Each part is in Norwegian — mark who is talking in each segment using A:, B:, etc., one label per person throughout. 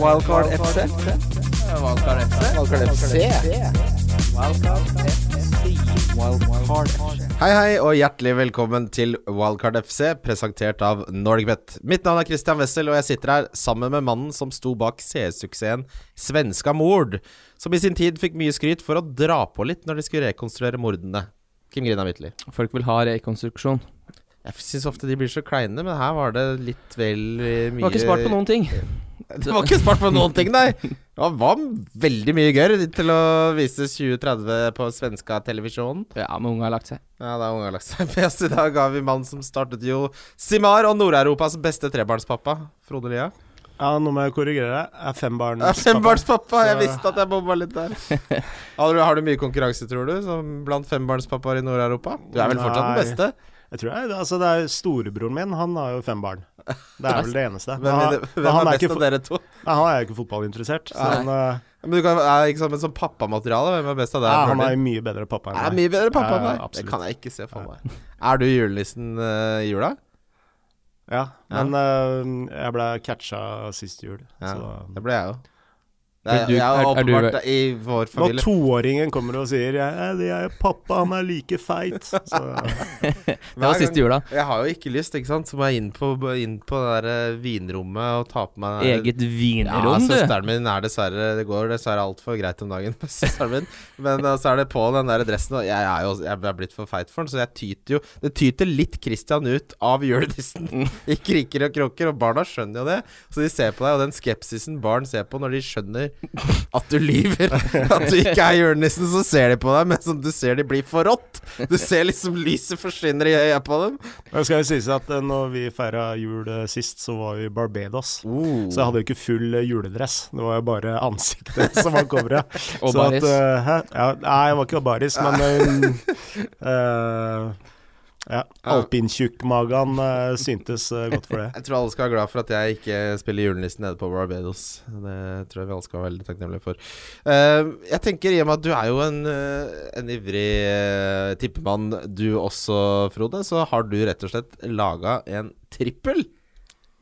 A: Wildcard FC.
B: Wildcard FC.
A: Wildcard FC. Wildcard FC.
C: Hei, hei, og hjertelig velkommen til Wildcard FC, presentert av NorgBet. Mitt navn er Christian Wessel, og jeg sitter her sammen med mannen som sto bak CS-suksessen Svenska mord, som i sin tid fikk mye skryt for å dra på litt når de skulle rekonstruere mordene. Kim Grina Midtly.
B: Folk vil ha rekonstruksjon.
C: Jeg syns ofte de blir så kleine, men her var det litt vel eh, mye
B: Var ikke spart på noen ting.
C: Det var ikke spart på noen ting, nei. Det var veldig mye gørr til å vise 2030 på svenska televisjonen.
B: Ja, men unge har lagt seg.
C: Ja, det er unge har lagt seg med oss. I dag har vi mannen som startet jo Simar og Nord-Europas beste trebarnspappa, Frode Lia.
D: Ja, nå må jeg korrigere deg. Jeg er
C: fembarnspappa. Fembarnspappa! Jeg visste at jeg bomma litt der. Har du, har du mye konkurranse, tror du, som blant fembarnspappaer i Nord-Europa? Du er vel fortsatt den
D: Nei.
C: beste?
D: Jeg tror jeg, altså det er Storebroren min, han har jo fem barn. Det er vel det eneste.
C: Hvem,
D: han,
C: hvem,
D: men han
C: er
D: er
C: best av dere to?
D: nei, han er jo ikke fotballinteressert. Så han, eh,
C: Men du kan, er ikke sånn, men som pappamateriale, hvem er best av deg?
D: ja, han er mye bedre pappa enn meg.
C: mye bedre pappa enn
D: Ja,
C: deg. Det kan jeg ikke se for meg. Er du julenissen uh, i jula?
D: Ja, men eh, jeg ble catcha sist jul.
C: Ja,
D: Så.
C: det ble jeg jo. Er,
B: du-
C: jeg er
B: er- er du-
C: åpenbart i vår familie.
D: Når toåringen kommer og sier jeg, det er 'pappa, han er like feit', så
B: Det var siste jula.
C: Jeg har jo ikke lyst, ikke sant. Så må jeg inn på, inn på det der eh, vinrommet og ta på meg
B: Eget
C: Ja,
B: vinrom, du.
C: søsteren min er dessverre Det går dessverre altfor greit om dagen med søsteren min. Men uh, så er det på den der dressen, og jeg er jo jeg er blitt for feit for den, så jeg tyter jo Det tyter litt Christian ut av julenissen i kriker og kroker, og barna skjønner jo det. Så de ser på deg, og den skepsisen barn ser på når de skjønner at du lyver, at du ikke er julenissen, så ser de på deg, men som du ser de blir for rått. Du ser liksom lyset forsvinner i øya på dem.
D: Det skal jo sies at eh, når vi feira jul eh, sist, så var vi i Barbados.
C: Uh.
D: Så jeg hadde jo ikke full eh, juledress. Det var jo bare ansiktet som var coveret.
B: Og
D: at,
B: baris.
D: eh. Ja, nei, jeg var ikke baris, men uh, uh, ja, Alpintjukkmagen uh, syntes eh, godt for det.
C: Jeg tror alle skal være glad for at jeg ikke spiller julenissen nede på Barbados. Det tror jeg vi alle skal være veldig takknemlige for. Uh, jeg tenker i og med at du er jo en, en ivrig uh, tippemann du også, Frode, så har du rett og slett laga en trippel.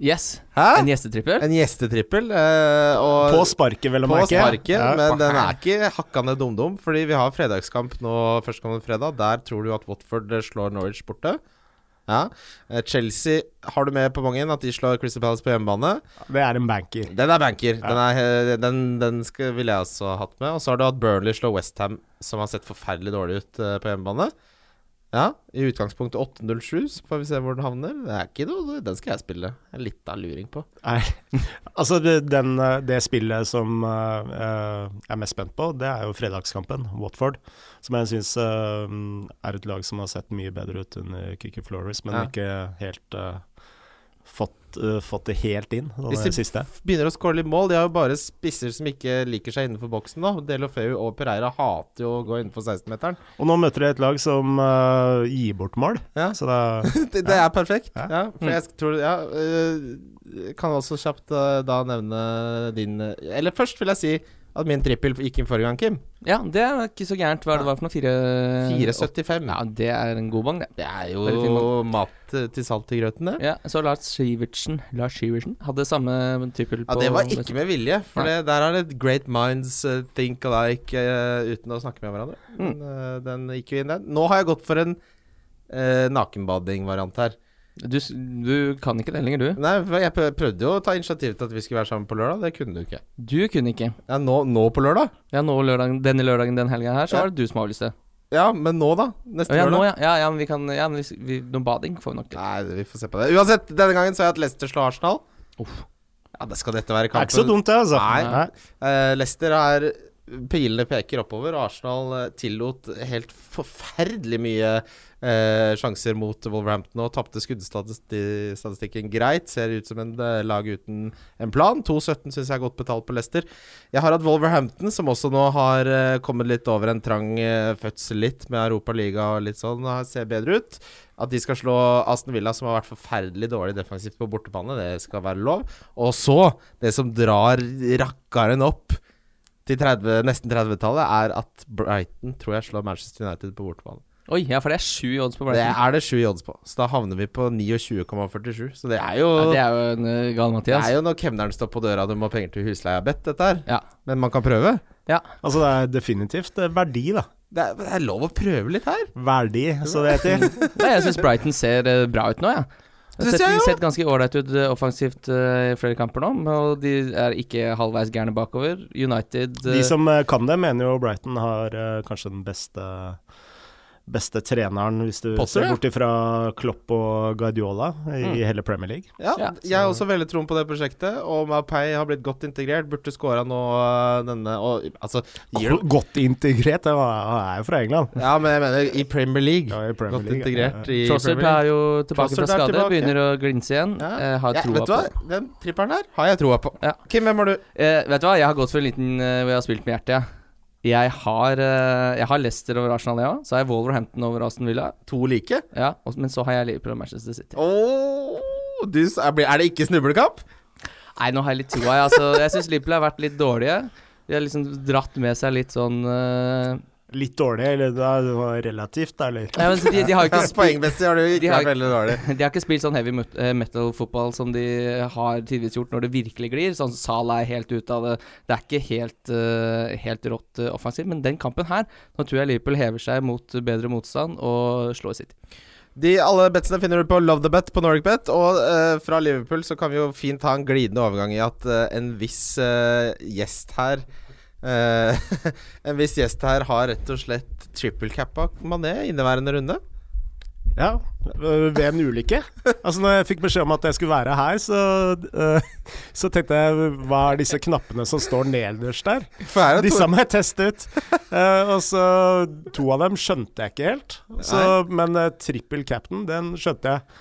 B: Yes.
C: Hæ?
B: En gjestetrippel.
C: En gjestetrippel. eh, og
D: På sparket, vel å
C: på sparket,
D: Ja.
C: men den er ikke hakkande dum-dum, fordi vi har fredagskamp nå førstkommende fredag. Der tror du at Watford slår Norwich borte. Ja. Eh, Chelsea har du med på mange at de slår Crystal Palace på hjemmebane.
D: Det er en banker.
C: Den er banker. Den, er, eh, den, den skal, ville jeg også ha hatt med. Og så har du hatt Burnley slå Westham, som har sett forferdelig dårlig ut eh, på hjemmebane. Ja, i utgangspunktet 8-0-7, så får vi se hvor den havner. Det er ikke noe, Den skal jeg spille. Jeg er litt av luring på.
D: Nei. Altså, det, den, eh, det spillet som eh, jeg er mest spent på, det er jo fredagskampen, Watford. Som jeg syns er et lag som har sett mye bedre ut under Kiki Flores, men
C: Ja.
D: ikke helt uh, fått, eh, fått det helt inn,
C: Hvis de
D: siste.
C: begynner å skåre litt mål. De har jo bare spisser som ikke liker seg innenfor boksen. da Delofeu og Pereira hater jo å gå innenfor 16-meteren.
D: Og nå møter de et lag som uh, gir bort mål,
C: Ja.
D: så det,
C: Det, det er perfekt.
D: Ja.
C: Ja, for jeg tror Ja, uh, kan også kjapt da nevne din Eller først vil jeg si at min trippel gikk inn forrige gang, Kim.
B: Ja, det er ikke så gærent. Hva er det var for noe? Fire
C: 4,75.
B: Ja, det er en god bang, det.
C: Det er jo mat øh, til salt i grøten, det.
B: Ja, så Lars Sivertsen Lars Sivertsen hadde samme trippel
C: Ja, det var ikke med vilje, for det, der er det great minds uh, think alike uh, uten å snakke med hverandre.
B: Mm.
C: Men, uh, den gikk jo inn den. Nå har jeg gått for en nakenbading-variant her.
B: Du, du kan ikke det lenger, du.
C: Nei, for jeg prøvde jo å ta initiativ til at vi skulle være sammen på lørdag. Det kunne du ikke.
B: Du kunne ikke.
C: Ja, nå, nå på lørdag?
B: Ja, nå lørdagen, denne lørdagen den helga her, så
C: Ja.
B: var det du som avlyste.
C: Ja, men nå, da? Neste
B: ja,
C: lørdag?
B: ja. ja. Ja, men vi kan Ja, men vi, vi, noe bading får vi nok til.
C: Nei, vi får se på det. Uansett, denne gangen så har jeg hatt Leicester slå Arsenal.
B: Uff.
C: Ja, det skal dette være kampen.
D: Det er ikke så dumt, det, altså.
C: Nei. Eh, Leicester er Pilene peker oppover, og Arsenal eh, tillot helt forferdelig mye eh, sjanser mot Wolverhampton og tapte skuddstatistikken greit. Ser ut som en eh, lag uten en plan. 2-17 syns jeg er godt betalt på Leicester. Jeg har hatt Wolverhampton, som også nå har eh, kommet litt over en trang eh, fødsel litt med Europaliga og litt sånn, og ser bedre ut. At de skal slå Aston Villa, som har vært forferdelig dårlig defensivt på bortebane, det skal være lov. Og så, det som drar rakkeren opp til 30, nesten 30-tallet, er at Brighton tror jeg slår Manchester United på bortebane.
B: Oi, ja, for det er sju odds på Brighton.
C: Det er det sju odds på, så da havner vi på 29,47. Så det er jo
B: Ja, det er jo en uh, gal
C: Det er jo når kemneren står på døra du må ha penger til husleia bedt, dette her.
B: Ja.
C: Men man kan prøve. Ja.
D: Altså, det er definitivt eh, verdi, da.
C: Det er, det er lov å prøve litt her.
D: Verdi, så det heter.
B: Nei, jeg syns Brighton ser eh, bra ut nå, ja. Det har sett, sett ganske ålreit ut offensivt i flere kamper nå, og de er ikke halvveis gærne bakover. United
D: De som kan det, mener jo Brighton har kanskje den beste Beste treneren, hvis du
C: Potter,
D: ser bort ifra Klopp og Guardiola i
B: Mm.
D: hele Premier League.
C: Ja,
B: Ja,
C: jeg har også veldig troen på det prosjektet. Og Mapei har blitt godt integrert. Burde skåra nå øh, denne og, Altså gir
D: Godt integrert, han er jo fra England.
C: Ja, men jeg mener i Premier League.
D: Ja, i Premier
C: Godt
D: League,
C: integrert
D: ja.
C: i
B: Trossard
C: Premier League.
B: er jo tilbake
C: Trossard
B: fra skade,
C: tilbake.
B: begynner å glinse igjen.
C: Ja.
B: Eh, har
C: Ja,
B: troa
C: vet du hva?
B: på
C: Den tripperen der har jeg troa på.
B: Ja.
C: Kim, hvem har du?
B: eh, Vet du hva, jeg har gått for en liten eh, hvor jeg har spilt med hjertet, jeg. Jeg har, eh, jeg har Leicester over Arsenal, ja. Så har jeg Wolverhampton over Aston Villa.
C: To like?
B: Ja, Men så har jeg Liverpool og Manchester City.
C: Oh, du, er det ikke snublekamp?
B: Nei, nå har jeg litt troa, jeg. Altså, jeg syns Liverpool har vært litt dårlige. De har liksom dratt med seg litt sånn eh,
D: Litt dårlig, eller det er var relativt, eller?
B: Nei, men de, de har jo ikke spilt
C: Poengmessig har du ikke
B: De har-
C: vært veldig dårlig.
B: De har ikke spilt sånn heavy eh, metal-fotball som de har tidvis gjort når det virkelig glir. Sånn Salah er helt ute av det. Det er ikke helt, eh, helt rått uh, offensivt. Men den kampen her, nå tror jeg Liverpool hever seg mot bedre motstand og slår City.
C: De Alle betsene finner du på Love the Bet på Nordic Bet. Og uh, fra Liverpool så kan vi jo fint ha en glidende overgang i at uh, en viss uh, gjest her eh, En viss gjest her har rett og slett triple cappa Mané inneværende runde.
D: Ja, øh, ved en ulykke. Altså når jeg fikk beskjed om at jeg skulle være her, så, uh, så tenkte jeg hva er disse knappene som står nederst der?
C: Er
D: Disse må jeg teste ut. Uh, og så To av dem skjønte jeg ikke helt. Så, men uh, trippel captain, den skjønte jeg.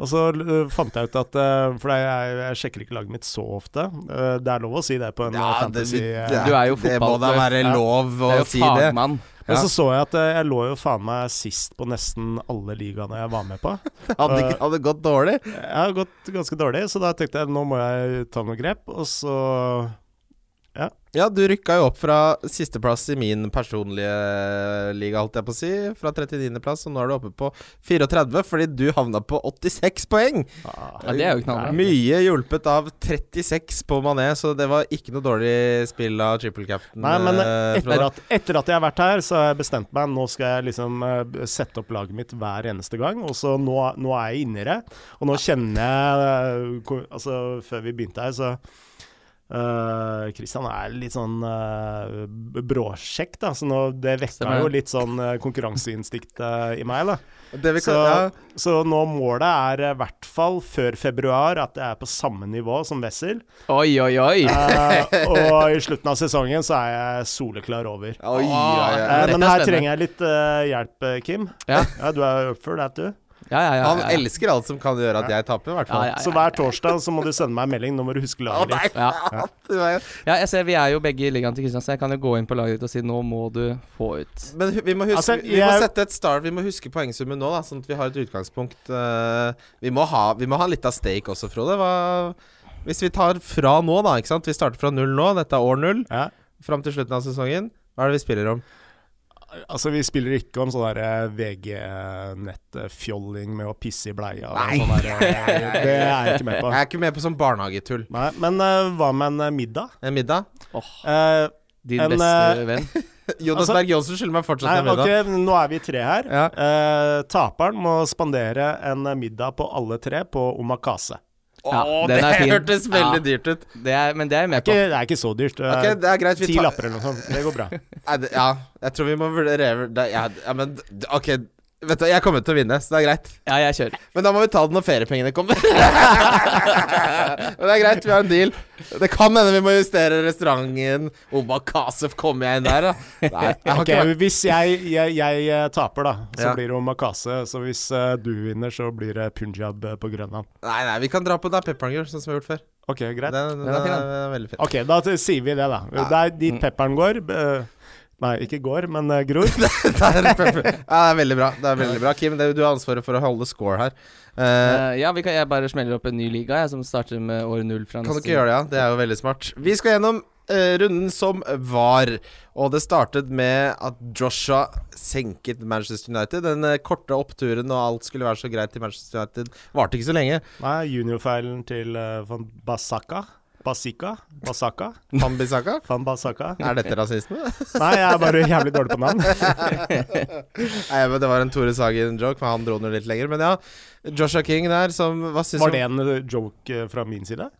D: Og så øh, fant jeg ut at øh, For jeg, jeg sjekker ikke laget mitt så ofte. Øh, det er lov å si det på en
C: ja,
D: fantasy...
C: det,
D: det,
B: Du er jo fotball,
C: det må da være
D: Ja.
C: lov å
B: er
C: si det.
B: fagmann.
D: Men så så jeg at jeg lå jo faen meg sist på nesten alle ligaene jeg var med på.
C: Hadde, hadde gått dårlig.
D: Jeg har gått ganske dårlig, så da tenkte jeg nå må jeg ta noen grep. Og så
C: Ja, du rykka jo opp fra sisteplass i min personlige liga, holdt jeg på å si. Fra 39.-plass, og nå er du oppe på 34 fordi du havna på 86 poeng.
B: Ja, det er jo knallbra.
C: Mye hjulpet av 36 på Mané, så det var ikke noe dårlig spill av triple captain.
D: Nei, men
C: eh,
D: etter at, etter at jeg har vært her, så har jeg bestemt meg. Nå skal jeg liksom eh, sette opp laget mitt hver eneste gang. Og så nå, nå er jeg inni det. Og nå kjenner jeg eh, Altså, før vi begynte her, så eh, Christian er litt sånn uh, bråsjekk, da. Så nå, det vekka jo litt sånn uh, konkurranseinstinkt uh, i meg, da.
C: kan,
D: Så,
C: ja,
D: så nå målet er i hvert fall før februar at jeg er på samme nivå som Wessel.
B: Oi, oi, oi!
D: Og i slutten av sesongen så er jeg soleklar over.
C: Oi, oi, oi.
D: Men
B: er
D: her trenger jeg litt hjelp, Kim.
B: Ja.
D: Du er up for that, du.
B: Ja, ja, ja.
C: Han
B: ja, ja.
C: elsker alt som kan gjøre at jeg taper, i hvert fall.
B: Ja, ja,
D: Så hver torsdag så må du sende meg en melding. Nå må du huske laget ditt.
B: Ja. jeg ser vi er jo begge i ligaen til Kristian, så jeg kan jo gå inn på laget ditt og si nå må du få ut
C: Men vi må, huske,
D: Altså,
C: vi må sette et start Vi må huske poengsummen nå, da sånn at vi har et utgangspunkt. eh, vi, må ha, vi må ha litt av stake også, Frode. Hva, hvis vi tar fra nå, da. ikke sant? Vi starter fra null nå. Dette er år null.
D: Ja.
C: Fram til slutten av sesongen. Hva er det vi spiller om?
D: Altså, vi spiller ikke om sånn VG-nettfjolling med å pisse i bleia
C: Nei.
D: sånn der. eh, Det er jeg ikke med på.
C: Jeg er ikke med på sånn barnehagetull.
D: Nei, men uh, hva med en eh, middag?
C: En middag?
D: Eh,
B: din
D: En,
B: beste venn.
C: Jonas
D: Altså-
C: Berg Johnsen skylder meg fortsatt
D: nei,
C: en middag.
D: ok, nå er vi tre her.
C: Ja.
D: Uh, taperen må spandere en middag på alle tre på omakase.
B: Ja,
C: Åh,
B: den
C: det
B: fin.
C: hørtes veldig
B: Ja.
C: dyrt ut.
B: Det er, men det er jeg
D: Det
B: med på.
D: ikke, det er ikke så dyrt. Eh,
C: Ok, det er greit. Vi
D: Ti
C: tar
D: lapper eller noe sånt. Det går bra.
C: Ja, jeg tror vi må vurdere det- ja, ja, men OK. Vet du, jeg kommer til å vinne, så det er greit.
B: Ja, jeg kjører.
C: Men da må vi ta det når feriepengene kommer. Men det er greit, vi har en deal. Det kan hende vi må justere restauranten. Omakase, kommer jeg inn der, da? Nei, jeg har
D: Ok,
C: ikke
D: Hvis jeg, jeg, jeg eh, taper, da, så
C: Ja.
D: blir det omakase. Så hvis eh, du vinner, så blir det punjab eh, på Grønland.
C: Nei, nei, vi kan dra på da pepperngirl, sånn som vi har gjort før.
D: Ok, greit.
C: Den, den,
B: Den er fin,
C: er, veldig fin.
D: Ok, da sier vi det, da.
C: Ja.
D: Det er dit pepperen går. eh, nei, ikke går, men uh, gror.
C: Det er, ja, det er veldig bra. Det er veldig bra Kim, det, du har ansvaret for å holde score her. Uh,
B: uh, ja, vi kan, jeg bare smeller opp en ny liga jeg, som starter med år null
C: kan du ikke gjøre det, ja? Det er jo veldig smart. Vi skal gjennom runden som var. Og det startet med at Joshua senket Manchester United. Den korte oppturen og alt skulle være så greit i Manchester United, varte ikke så lenge.
D: Nei, juniorfeilen til uh, van Basaka. Basika? Basaka?
C: Pambisaka.
D: Fambasaka.
C: Er dette rasisme?
D: Nei, jeg er bare jævlig dårlig på navn.
C: Nei, men Det var en Tore Sagen-joke, men han dro den litt lenger. Men ja, Joshua King der, som
D: Var det en joke uh, fra min side?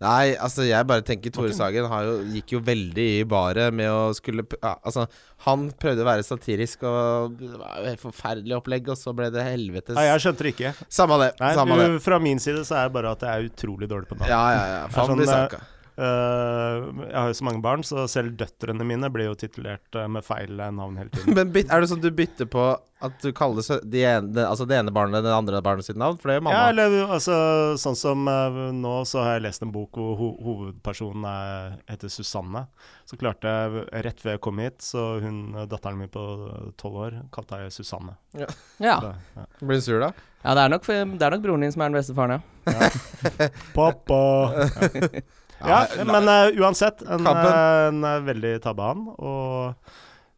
C: Nei, altså jeg bare tenker Tore Sagen har jo, gikk jo veldig i baret med å skulle ja, Altså, han prøvde å være satirisk, og det var jo helt forferdelig opplegg, og så ble det helvetes
D: Nei, jeg skjønte det ikke.
C: Samme det.
D: Nei,
C: samme det.
D: uh, Fra min side så er det bare at jeg er utrolig dårlig på navn.
C: Ja, ja, ja. Faen
D: sånn,
C: blir saka.
D: Uh, jeg har jo så mange barn, så selv døtrene mine blir jo titulert uh, med feil uh, navn hele tiden.
C: Men byt, er det sånn du bytter på at du kaller de ene, det- altså det ene barnet det andre barnet sitt navn? For det er jo mamma.
D: Ja, eller altså sånn som uh, nå så har jeg lest en bok hvor ho hovedpersonen er, heter Susanne. Så klarte jeg rett før jeg kom hit, så hun, datteren min på tolv år, kalte jeg Susanne.
B: Ja.
D: Så, ja.
C: Blir du sur da?
B: ja det, er nok, det er nok broren din som er den beste faren, ja.
D: Pappa! Ja, men uh, uansett, en,
C: Kampen.
D: uh, en uh, veldig tabbe han. Og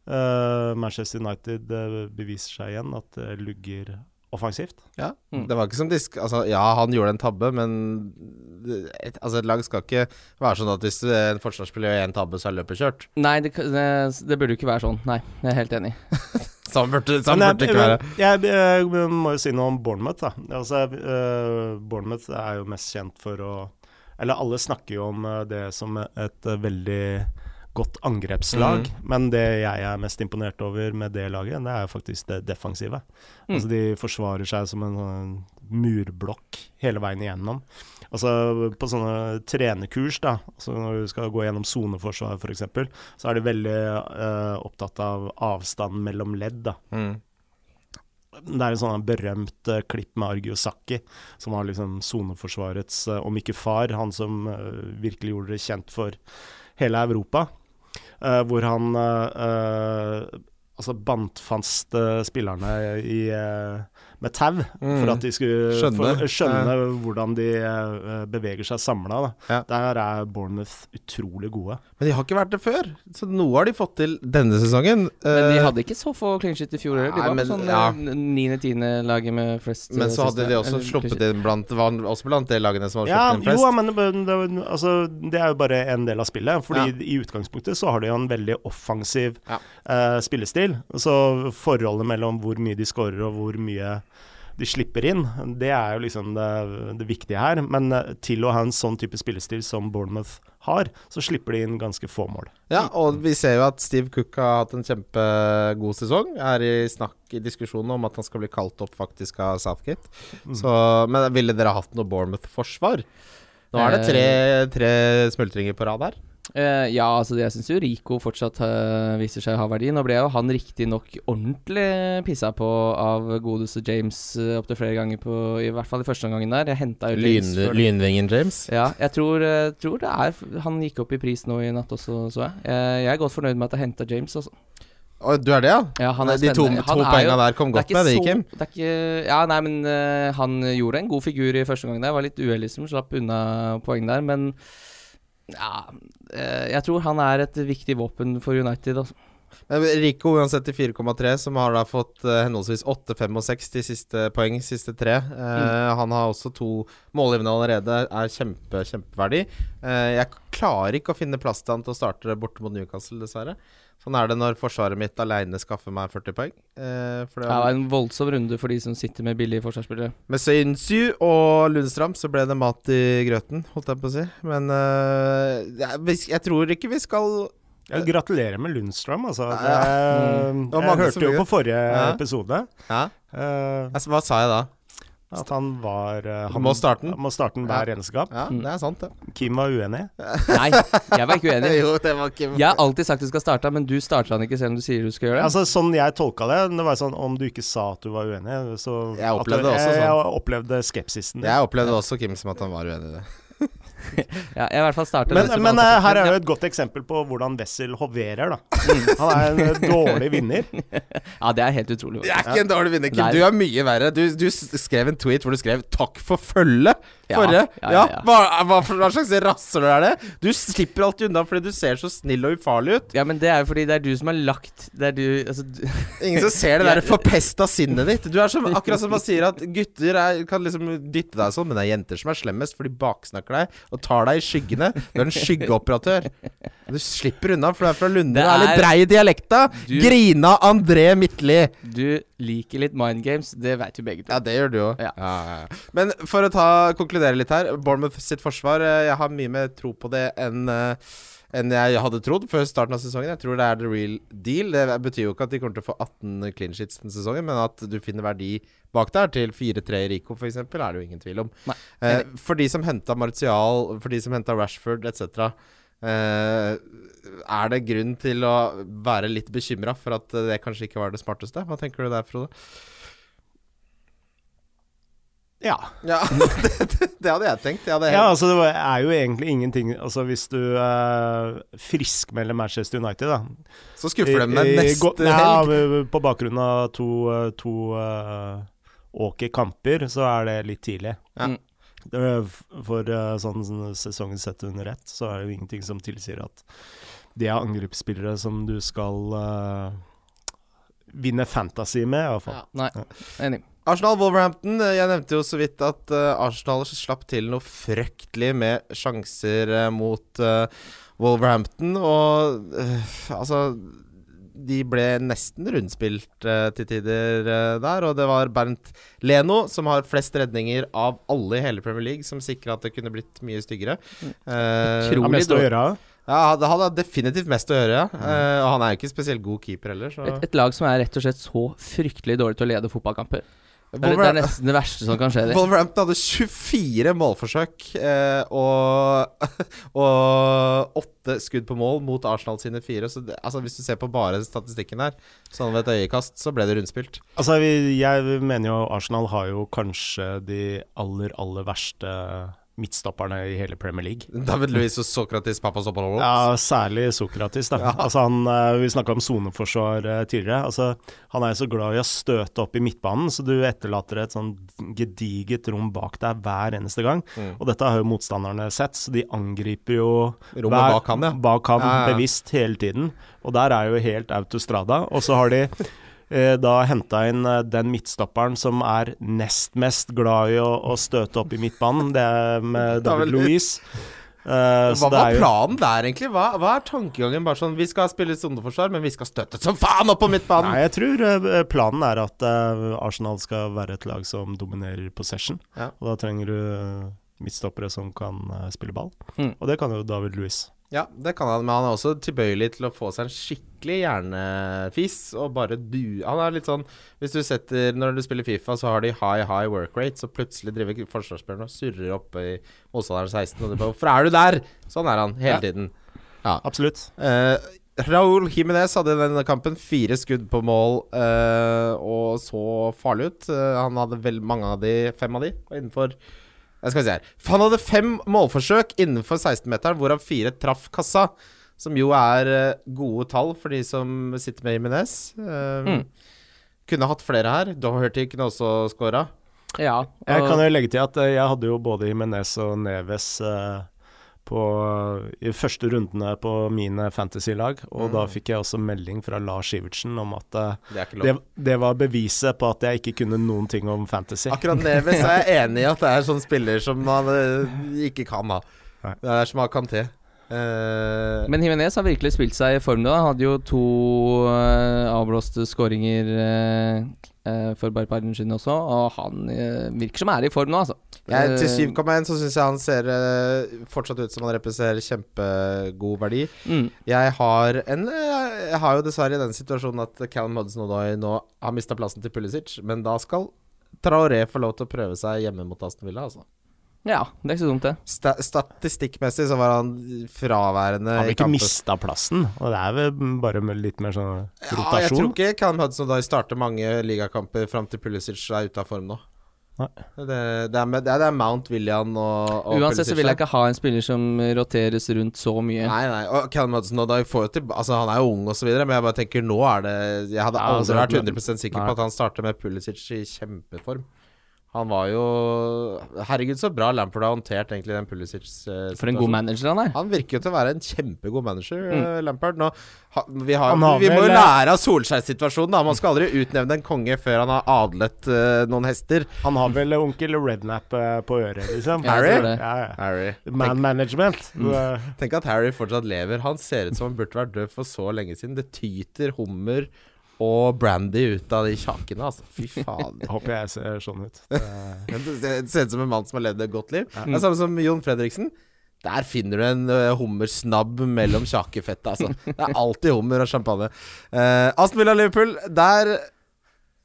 D: uh, Manchester United beviser seg igjen at det lugger offensivt.
C: Ja.
B: Mm.
C: Det var ikke som disk... Altså, ja, han gjorde en tabbe, men et, altså, et lag skal ikke være sånn at hvis en forsvarsspiller gjør én tabbe, så er løpet kjørt.
B: Nei, det, det, det burde jo ikke være sånn. Nei, jeg er helt enig.
C: Sånn burde sånn
D: Men
C: burde det ikke være.
D: jeg, jeg, jeg må jo si noe om Bournemouth. Da. Altså, uh, Bournemouth er jo mest kjent for å Eller alle snakker jo om eh, det som et eh, veldig godt angrepslag.
C: Mm.
D: Men det jeg er mest imponert over med det laget, det er jo faktisk det defensive.
B: Mm.
D: Altså De forsvarer seg som en sånn murblokk hele veien igjennom. Altså På sånne trenerkurs, da, altså når du skal gå gjennom soneforsvar f.eks., så er de veldig uh, opptatt av avstanden mellom ledd. da
C: Mm.
D: Det er en sånn berømt uh, klipp med Argio Sacchi, som var liksom soneforsvarets, uh, om ikke far, han som uh, virkelig gjorde det kjent for hele Europa. hvor han altså bandt fast spillerne i, eh, med tau,
C: Mm.
D: for at de skulle
C: Skjønne.
D: for, skjønne hvordan de eh, beveger seg samla.
C: Ja.
D: Der er Bournemouth utrolig gode.
C: Men de har ikke vært det før, så noe har de fått til denne sesongen.
B: Men de
C: Eh,
B: hadde ikke så få clean shit i fjor heller. De var
C: men-
B: på sånn
C: ja.
B: niende-tiende-laget med flest
C: men
B: eh,
C: så hadde de også sluppet inn blant også blant de lagene som har sluppet inn flest.
D: jo, men, det, altså, det er jo bare en del av spillet. Fordi
C: Ja.
D: i utgangspunktet så har de jo en veldig offensiv
C: Ja.
D: eh, spillestil. Så forholdet mellom hvor mye de skårer og hvor mye de slipper inn, det er jo liksom det, det viktige her. Men eh, til å ha en sånn type spillestil som Bournemouth har, så slipper de inn ganske få mål.
C: Ja, og vi ser jo at Steve Cook har hatt en kjempegod sesong. Er i snakk i diskusjonen om at han skal bli kalt opp faktisk av Southgate.
D: Mm.
C: Så, men ville dere hatt noe Bournemouth-forsvar? Nå er det tre, tre smultringer på rad her.
B: Eh, ja, altså jeg syns jo Rico fortsatt uh, viser seg å ha verdi. Nå ble jo han riktignok ordentlig pissa på av godeste James uh, opptil flere ganger på I hvert fall i første omgangen der. Jeg henta jo James
C: Lyn, lynvingen James.
B: Ja, jeg tror, uh, tror det er Han gikk opp i pris nå i natt også, så jeg. Eh, jeg er godt fornøyd med at jeg henta James, altså.
C: Du er det, ja?
B: Ja, han er
C: de to, to poengene der kom godt med, det, Kim.
B: Det ikke Ja, nei, men han gjorde en god figur i første omgang der. Var litt uheldig som slapp unna poeng der, men ja eh, Jeg tror han er et viktig våpen for United, altså.
C: Men Rico uansett i 4,3, som har da fått eh, henholdsvis 8, 5 og 6 de siste poeng, siste tre. Eh, Han har også to målgivende allerede, er kjempe, kjempeverdig. Jeg klarer ikke å finne plass til han til å starte borte mot Newcastle, dessverre. Sånn er det når forsvaret mitt aleine skaffer meg 40 poeng. Eh, for det
B: Det var en voldsom runde for de som sitter med billige forsvarsspillere.
C: Med Søynsju og Lundstram så ble det mat i grøten, holdt jeg på å si. Men eh, jeg, tror ikke vi skal
D: Ja, gratulerer med Lundstrøm, altså. Det,
C: ja. Mm. Det var
D: jeg hørte jo på forrige
C: Ja.
D: episode
C: Ja,
D: Uh,
C: altså, hva sa jeg da?
D: At han var eh, han,
C: må starte den.
D: må starte den hver eneste kamp.
C: Ja, det er sant, det.
D: Kim var uenig.
B: Nei, jeg var ikke uenig.
C: jo, det var Kim.
B: Jeg har alltid sagt du skal starte, men du starter han ikke selv om du sier du skal gjøre det.
D: Altså Sånn jeg tolka det, det var sånn om du ikke sa at du var uenig, så
C: Jeg opplevde
D: det
C: også sånn.
D: jeg opplevde skepsisen din.
C: Jeg opplevde også Kim som at han var uenig i det.
B: Ja, jeg i hvert fall starter
D: Men, men eh, her er jo et godt eksempel på hvordan Wessel hoverer, da. Han er en eh, dårlig vinner.
B: Ja, det er helt utrolig.
C: Jeg er ikke en dårlig vinner, Kim. Du er mye verre. Du, du skrev en tweet hvor du skrev 'takk for følget'.
B: Ja,
C: Forrige.
B: ja, ja, ja.
C: Hva, hva, hva slags rasshøl er det? Du slipper alltid unna fordi du ser så snill og ufarlig ut.
B: Ja, men det er jo fordi det er du som har lagt Det er du Altså du,
C: Ingen som ser det der forpesta sinnet ditt. Du er som, akkurat som man sier at gutter er, kan liksom dytte deg sånn, men det er jenter som er slemmest, for de baksnakker deg og tar deg i skyggene. Du er en skyggeoperatør. Du slipper unna, for du er fra Lunde.
B: Det
C: Du er litt
B: er-
C: brei i dialekta.
B: Du-
C: Grina André Midtli.
B: du liker litt mind games. Det vet jo begge to.
C: Ja, det gjør du òg.
B: Ja.
C: Men for å ta, konkludere litt her. Bournemouth sitt forsvar eh, Jeg har mye mer tro på det enn eh, enn jeg hadde trodd før starten av sesongen. Jeg tror det er the real deal. Det betyr jo ikke at de kommer til å få 18 clean sheets denne sesongen, men at du finner verdi bak der, til 4-3 i Rico f.eks., er det jo ingen tvil om.
B: Nei,
C: Eh, for de som henta Martial, for de som henta Rashford etc., er det grunn til å være litt bekymra for at det kanskje ikke var det smarteste? Hva tenker du der, Frode?
D: Ja.
C: Ja, det, det, hadde jeg tenkt. Jeg hadde
D: ja, altså det er jo egentlig ingenting Altså Hvis du uh, friskmelder Manchester United, da
C: så skuffer de
D: i
C: neste
D: gå- ja. På bakgrunn av to, eh, to uh, åker kamper, så er det litt tidlig.
C: Ja.
D: For eh, sånn sånn sesongen sett under ett, så er det jo ingenting som tilsier at det er angrepsspillere som du skal uh, vinne fantasy med, i hvert fall.
C: Ja.
B: Nei, enig.
C: Arsenal Wolverhampton. eh, Jeg nevnte jo så vidt at eh, Arsenal slapp til noe fryktelig med sjanser eh, mot Wolverhampton. Og altså De ble nesten rundspilt eh, til tider eh, der. Og det var Bernt Leno som har flest redninger av alle i hele Premier League, som sikra at det kunne blitt mye styggere. Eh,
B: Utrolig
D: mest å gjøre.
C: ja, det hadde definitivt mest å gjøre, ja. Eh, og han er jo ikke spesielt god keeper heller, så
B: Et, et lag som er rett og slett så fryktelig dårlig til å lede fotballkamper. Det er, det er nesten det verste som kan skje. Det.
C: Wolverhampton hadde 24 målforsøk eh, og, og 8 skudd på mål mot Arsenal sine fire. Så det, altså hvis du ser på bare statistikken der, sånn ved et øyekast, så ble det rundspilt.
D: Altså, jeg mener jo Arsenal har jo kanskje de aller, aller verste midtstopperne i hele Premier League.
C: David Louis og Sokratis Papasopoulou.
D: Ja, særlig Sokratis, da.
C: Ja.
D: Altså han, eh, vi snakka om soneforsvar eh, tidligere. Altså, han er så glad i å støte opp i midtbanen, så du etterlater et sånn gediget rom bak deg hver eneste gang.
C: Mm.
D: Og dette har jo motstanderne sett, så de angriper jo
C: Rommet
D: hver-
C: bak han, ja.
D: bak han
C: Ja, ja.
D: bevisst hele tiden. Og der er jo helt autostrada. Og så har de da henta inn eh, den midtstopperen som er nest mest glad i å, å støte opp i midtbanen. Det er med
C: David
D: Louise. Eh, så
C: Hva
D: det
C: var
D: er jo-
C: planen der, egentlig? Hva, hva er tankegangen? Bare sånn Vi skal spille soneforsvar, men vi skal støtte som faen opp på midtbanen!
D: Nei, jeg tror uh, planen er at uh, Arsenal skal være et lag som dominerer possession.
C: Ja.
D: Og da trenger du eh, midtstoppere som kan eh, spille ball.
B: Mm.
D: Og det kan jo David Louis.
C: Ja, det kan han, men han er også tilbøyelig til å få seg en skikkelig hjernefis og bare du Han er litt sånn Hvis du setter Når du spiller Fifa, så har de high, high work rate, så plutselig driver forsvarsspilleren og surrer oppe i motstanderen 16, og du bare Hvorfor er du der?! Sånn er han hele
D: Ja.
C: tiden.
D: Absolutt.
C: Uh, Raúl Jiménez hadde i denne kampen fire skudd på mål uh, og så farlig ut. Uh, han hadde vel mange av de, fem av de, var innenfor Jeg skal se her. Han hadde fem målforsøk innenfor 16-meteren, hvorav fire traff kassa. Som jo er eh, gode tall for de som sitter med Jiménez. Um,
B: Mm.
C: Kunne hatt flere her. Doherty kunne også scora.
B: Ja,
D: Jeg kan jo legge til at eh, jeg hadde jo både Jimenez og Neves eh, på, i første rundene på mine fantasy-lag, og da fikk jeg også melding fra Lars Sivertsen om at eh,
C: Det
D: det, det var beviset på at jeg ikke kunne noen ting om fantasy.
C: Akkurat Neves er jeg enig i at det er sånn spiller som man eh, ikke kan ha. Det er som Kanté. Uh,
B: Men Jimenez har virkelig spilt seg i form nå. Han hadde jo to uh, avblåste skåringer eh, eh, for bare par runder siden også, og han eh, virker som er i form nå, altså.
C: jeg, til
B: Eh,
C: 7,1 så syns jeg han ser eh, fortsatt ut som han representerer kjempegod verdi.
B: Mm.
C: Jeg har en eh, Jeg har jo dessverre i den situasjonen at Callum Hudson-Odoi nå har mista plassen til Pulisic, men da skal Traoré få lov til å prøve seg hjemme mot Aston Villa, altså.
B: Ja, det er ikke så dumt, det.
C: Sta statistikkmessig så var han fraværende
D: Han
C: ble
D: ikke mista plassen, og det er vel bare med litt mer sånn
C: Ja, jeg tror ikke Callum Hudson-Odoi starter mange ligakamper fram til Pulisic er ute av form nå. Det, det, er, med, det, er, det er Mount William og, og
B: Uansett så vil jeg ikke ha en spiller som roteres rundt så mye.
C: Nei, nei. Og Callum Hudson da får jo til, altså, Han er jo ung og så videre, men jeg bare tenker nå er det Jeg hadde
D: Ja,
C: aldri
D: altså,
C: vært 100 sikker
D: nei.
C: på at han starter med Pulisic i kjempeform. Han var jo Herregud, så bra Lampard har håndtert egentlig den Pulisic-situasjonen.
B: For en god manager han er.
C: Han virker jo til å være en kjempegod manager,
B: Mm.
C: eh, Lampard. Nå, ha, vi, har,
D: har
C: vi må jo lære av Solskjær-situasjonen. da Man skal aldri utnevne en konge før han har adlet uh, noen hester.
D: Han har vel onkel Rednap uh, på øret, liksom.
B: Det.
D: Ja, ja.
C: Harry.
D: Man management.
C: Mm.
D: Eh,
C: Tenk at Harry fortsatt lever. Han ser ut som han burde vært død for så lenge siden. Det tyter hummer og brandy ut av de kjakene, altså. Fy faen.
D: håper jeg ser sånn ut. Det,
C: ser ut som en mann som har levd et godt liv. Det er samme som Jon Fredriksen. Der finner du en uh, hummersnabb mellom kjakefettet, altså. Det er alltid hummer og champagne. Uh, Aston Villa Liverpool, der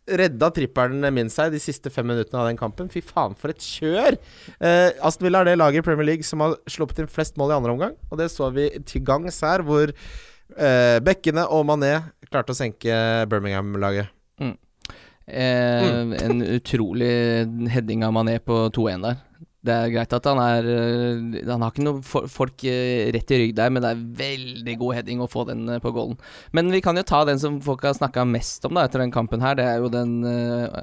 C: redda trippelen min seg de siste fem minuttene av den kampen. Fy faen, for et kjør! Uh, Aston Villa er det laget i Premier League som har sluppet inn flest mål i andre omgang, og det så vi til gangs her, hvor uh, Bekkene og Mané klarte å senke Birmingham-laget.
B: Eh, En utrolig heading av Mané på 2-1 der. Det er greit at han er eh, Han har ikke noen folk eh, rett i rygg der, men det er veldig god heading å få den eh, på goalen. Men vi kan jo ta den som folk har snakka mest om da etter den kampen her. Det er jo den uh,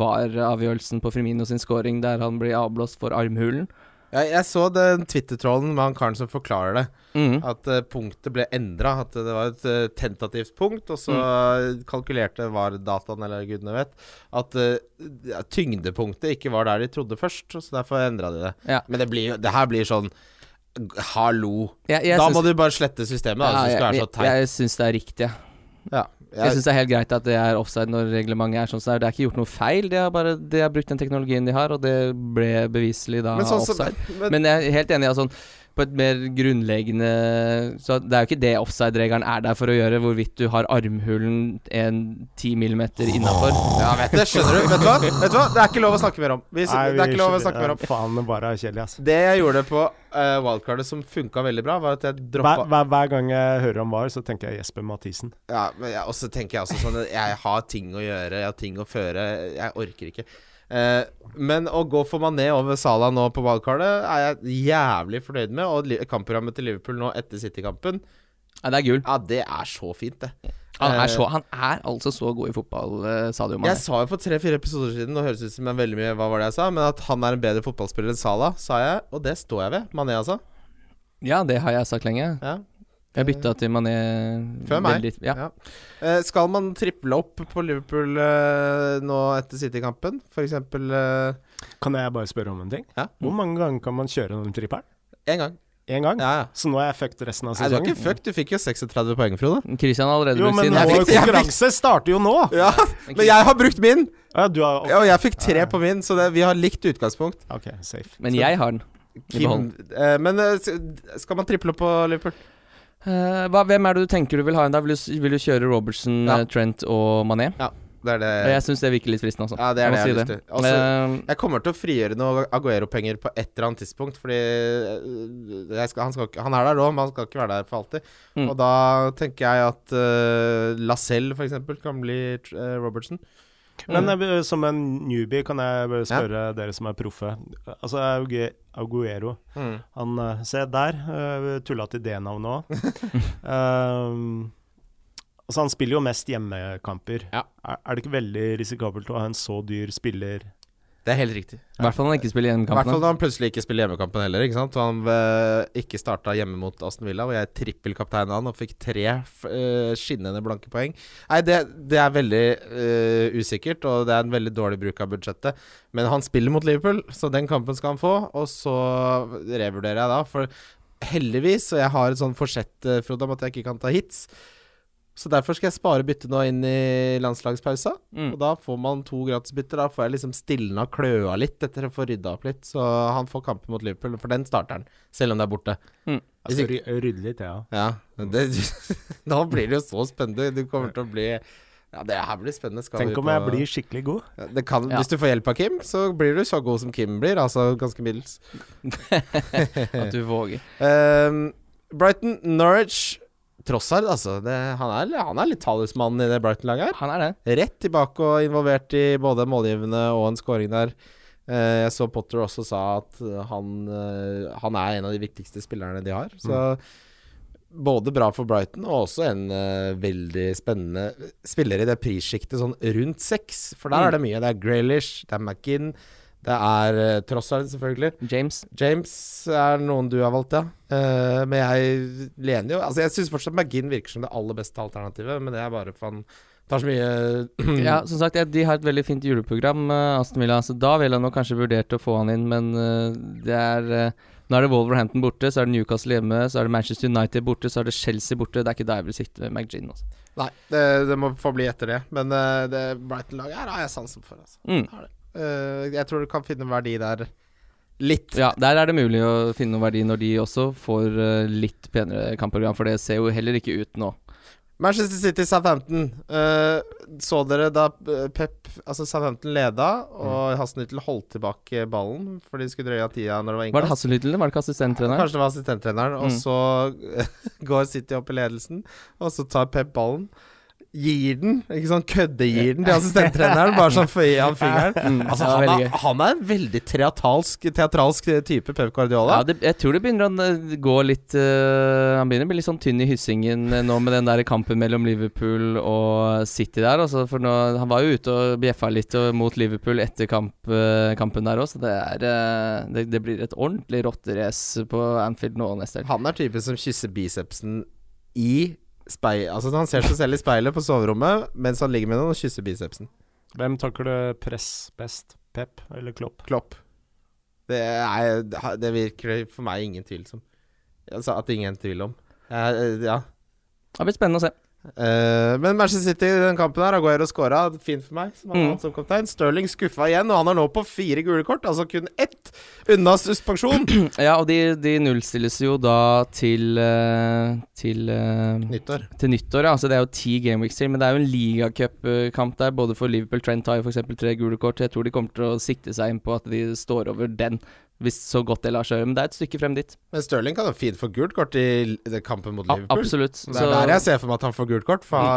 B: VAR-avgjørelsen på Firmino sin scoring der han blir avblåst for armhulen.
C: Jeg, jeg så den Twitter-trollen med han karen som forklarer det.
B: Mm.
C: At uh, punktet ble endra. At det var et uh, tentativt punkt, og så kalkulerte VAR-dataen, eller gudene vet, at uh, tyngdepunktet ikke var der de trodde først. Så derfor endra de det.
B: Ja.
C: Men det, blir, det her blir sånn Hallo.
B: Jeg, jeg
C: da må du bare slette systemet, da, hvis du skal være så
B: jeg,
C: teit.
B: jeg syns det er riktig. ja. Jeg
C: Jeg,
B: syns det er helt greit at det er offside når reglementet er sånn som det er. Det er ikke gjort noe feil, de har bare de har brukt den teknologien de har, og det ble beviselig da
C: men sånn
B: offside.
C: men,
B: Men jeg er helt enig. Altså, på et mer grunnleggende Så det er jo ikke det offside-regelen er der for å gjøre, hvorvidt du har armhulen en 10 millimeter innafor.
C: Ja, vet du, skjønner du? Vet du hva? Vet du hva? Det er ikke lov å snakke mer om. Vi,
D: Nei,
C: det er ikke lov å snakke mer om.
D: Faen, det bare kjellig kjedelig, ass.
C: Det jeg gjorde på uh, wildcardet som funka veldig bra, var at jeg
D: Hver,
C: droppa
D: hver, hver gang jeg hører om VAR, så tenker jeg Jesper Mathisen.
C: Ja, men jeg, også tenker jeg også sånn Jeg har ting å gjøre, jeg har ting å føre. Jeg orker ikke. Eh, men å gå for Mané over Salah nå på valgkartet er jeg jævlig fornøyd med. Og kampprogrammet til Liverpool nå etter City-kampen,
B: Ja, det er gull.
C: ja, det er så fint, det.
B: Han
C: Eh,
B: er, så, han er altså så god i fotball, eh, Sadio Mané.
C: Jeg sa jo for tre-fire episoder siden, nå høres ut som jeg veldig mye Hva var det jeg sa? Men at han er en bedre fotballspiller enn Salah, sa jeg. Og det står jeg ved. Mané, altså.
B: Ja, det har jeg sagt lenge.
C: Ja.
B: Jeg bytta til Mané
C: Før meg.
B: veldig- Ja.
C: Ja. Eh, skal man triple opp på Liverpool eh, nå etter City-kampen? For eksempel
D: Kan jeg bare spørre om en ting?
C: Ja.
D: Hvor mange ganger kan man kjøre den trippelen?
C: gang.
D: Én gang?
C: Ja, ja.
D: Så nå er jeg fucked resten av
C: Nei, du
D: er
C: ikke fucked. Du fikk jo 36 poeng, Frode.
B: Christian har allerede
D: jo,
B: brukt
D: men
B: sin.
C: Jo, fikk-
D: konkurranse starter jo nå!
C: Ja, men jeg har brukt min!
D: Ja, du har
C: okay. og jeg fikk tre på min, så det, vi har likt utgangspunkt.
D: OK, safe.
B: Men jeg har den.
C: Kim, eh, men eh, skal man triple opp på Liverpool?
B: Eh, hva, hvem er det du tenker du vil ha inn? Vil du, vil du kjøre Robertson,
C: Ja.
B: eh, Trent og Mané? Ja.
C: Det er det
B: Jeg syns det virker litt fristende, altså.
C: Ja, det er det jeg har
B: si
C: lyst til. Altså,
B: Eh,
C: Jeg kommer til å frigjøre noe Aguero-penger på et eller annet tidspunkt, fordi jeg skal, han, skal, han er der òg, men han skal ikke være der for alltid.
B: Mm.
C: Og da tenker jeg at uh, Lacelle f.eks. kan bli uh, Robertson.
D: Men
B: Mm.
D: eh, som en newbie kan jeg spørre dere som er proffe. Altså Aguero
C: Mm.
D: Han eh, Se der, uh, tulla til det navnet òg. um, altså han spiller jo mest hjemmekamper.
C: Ja.
D: Er, er det ikke veldig risikabelt å ha en så dyr spiller
C: Det er helt riktig.
B: I hvert fall når han ikke spiller
C: I hvert fall når han plutselig ikke spiller hjemmekampen heller. Ikke sant? Og han eh, ikke starta hjemme mot Aston Villa, hvor jeg trippelkapteina han og fikk tre eh, skinnende blanke poeng. Nei, det, det er veldig uh, usikkert, og det er en veldig dårlig bruk av budsjettet. Men han spiller mot Liverpool, så den kampen skal han få. Og så revurderer jeg da, for heldigvis, og jeg har et sånn forsett, Frode, om at jeg ikke kan ta hits. Så derfor skal jeg spare byttet nå inn i landslagspausa.
B: Mm.
C: Og da får man to gratisbytter. Da får jeg liksom stilna kløa litt etter å få rydda opp litt. Så han får kampen mot Liverpool, for den starter han, selv om det er borte. Mm.
D: Altså, ry- Rydde litt, ja.
C: Ja, det, Nå blir det jo så spennende. Du kommer til å bli Ja, det her blir spennende. Skal
D: Tenk
C: vi
D: om
C: på-
D: jeg blir skikkelig god.
C: Ja, det kan,
B: Ja.
C: Hvis du får hjelp av Kim, så blir du så god som Kim blir. Altså ganske middels.
B: At du våger.
C: Um, Brighton, Norwich Trossard, altså. Det, han, er, han er litt talismannen i det Brighton-laget her.
B: Han er det.
C: Rett tilbake og involvert i både målgivende og en scoring der. Eh, jeg så Potter også sa at han, eh, han er en av de viktigste spillerne de har. Så både bra for Brighton og også en eh, veldig spennende spiller i det prissjiktet sånn rundt seks. For der
B: Mm.
C: er det mye. Det er Graylish, det er McGinn, det er uh, Trossard, selvfølgelig.
B: James.
C: James er noen du har valgt, ja. Uh, men jeg lener jo Altså, jeg syns fortsatt McGinn virker som det aller beste alternativet, men det er bare for han tar så mye
B: Ja, som sagt, de har et veldig fint juleprogram, uh, Aston Villa. Så da ville jeg nok kanskje vurdert å få han inn, men eh, det er eh, Nå er det Wolverhampton borte, så er det Newcastle hjemme, så er det Manchester United borte, så er det Chelsea borte. Det er ikke da jeg vil sitte med McGinn. Altså.
C: Nei, det, det må få bli etter det. Men eh, det Brighton-laget her har jeg sansen for. Altså.
B: Mm.
C: Eh, jeg tror du kan finne verdi der. Litt.
B: Ja, der er det mulig å finne noe verdi når de også får eh, litt penere kampprogram, for det ser jo heller ikke ut nå.
C: Manchester City Southampton. Uh, så dere da Pep Altså Southampton leda, og Hasselnyttel holdt tilbake ballen for de skulle drøye av tida når det var
B: Var det Hasselnyttel eller var det ikke assistenttreneren?
C: Kanskje det var assistenttreneren. Og
B: Mm.
C: så går City opp i ledelsen, og så tar Pep ballen. Gir den, ikke sånn køddegir den til assistenttreneren, bare sånn for av han fingeren.
B: Mm,
C: Altså, han, er, han er en veldig teatralsk, teatralsk type, Pep Guardiola.
B: Ja, det, jeg tror det begynner å eh, gå litt uh, Han begynner å bli litt sånn tynn i hyssingen eh, nå med den der kampen mellom Liverpool og City der. Altså, for nå, han var jo ute og bjeffa litt og, mot Liverpool etter kamp, uh, kampen der òg, så det, er, uh, det, det blir et ordentlig rotterace på Anfield nå neste helg.
C: Han er typen som kysser bicepsen i speil... Altså Han ser seg selv i speilet på soverommet mens han ligger med noen og kysser bicepsen.
D: Hvem takler press best? Pep eller Klopp?
C: Klopp. Det, er, det virker for meg ingen tvil som. Altså At det ingen tvil om. Ja.
B: Det blir spennende å se.
C: Eh, men Manchester City i den kampen her Aguero skåra. Fint for meg, som han
B: Mm.
C: som kaptein. Stirling skuffa igjen, og han er nå på fire gule kort. Altså kun ett unna suspensjon.
B: Ja, og de, de nullstilles jo da til eh, til, eh,
C: Nyttår.
B: til nyttår. Ja. Altså, det er jo ti gameweeks til, men det er jo en ligacupkamp der, både for Liverpool. Trent har jo f.eks. tre gule kort. Jeg tror de kommer til å sikte seg inn på at de står over den, hvis så godt det lar seg gjøre. Men det er et stykke frem dit.
C: Men Stirling kan jo fint få gult kort i kampen mot Liverpool.
B: absolutt.
C: Det er der jeg ser for meg at han får gult kort, for,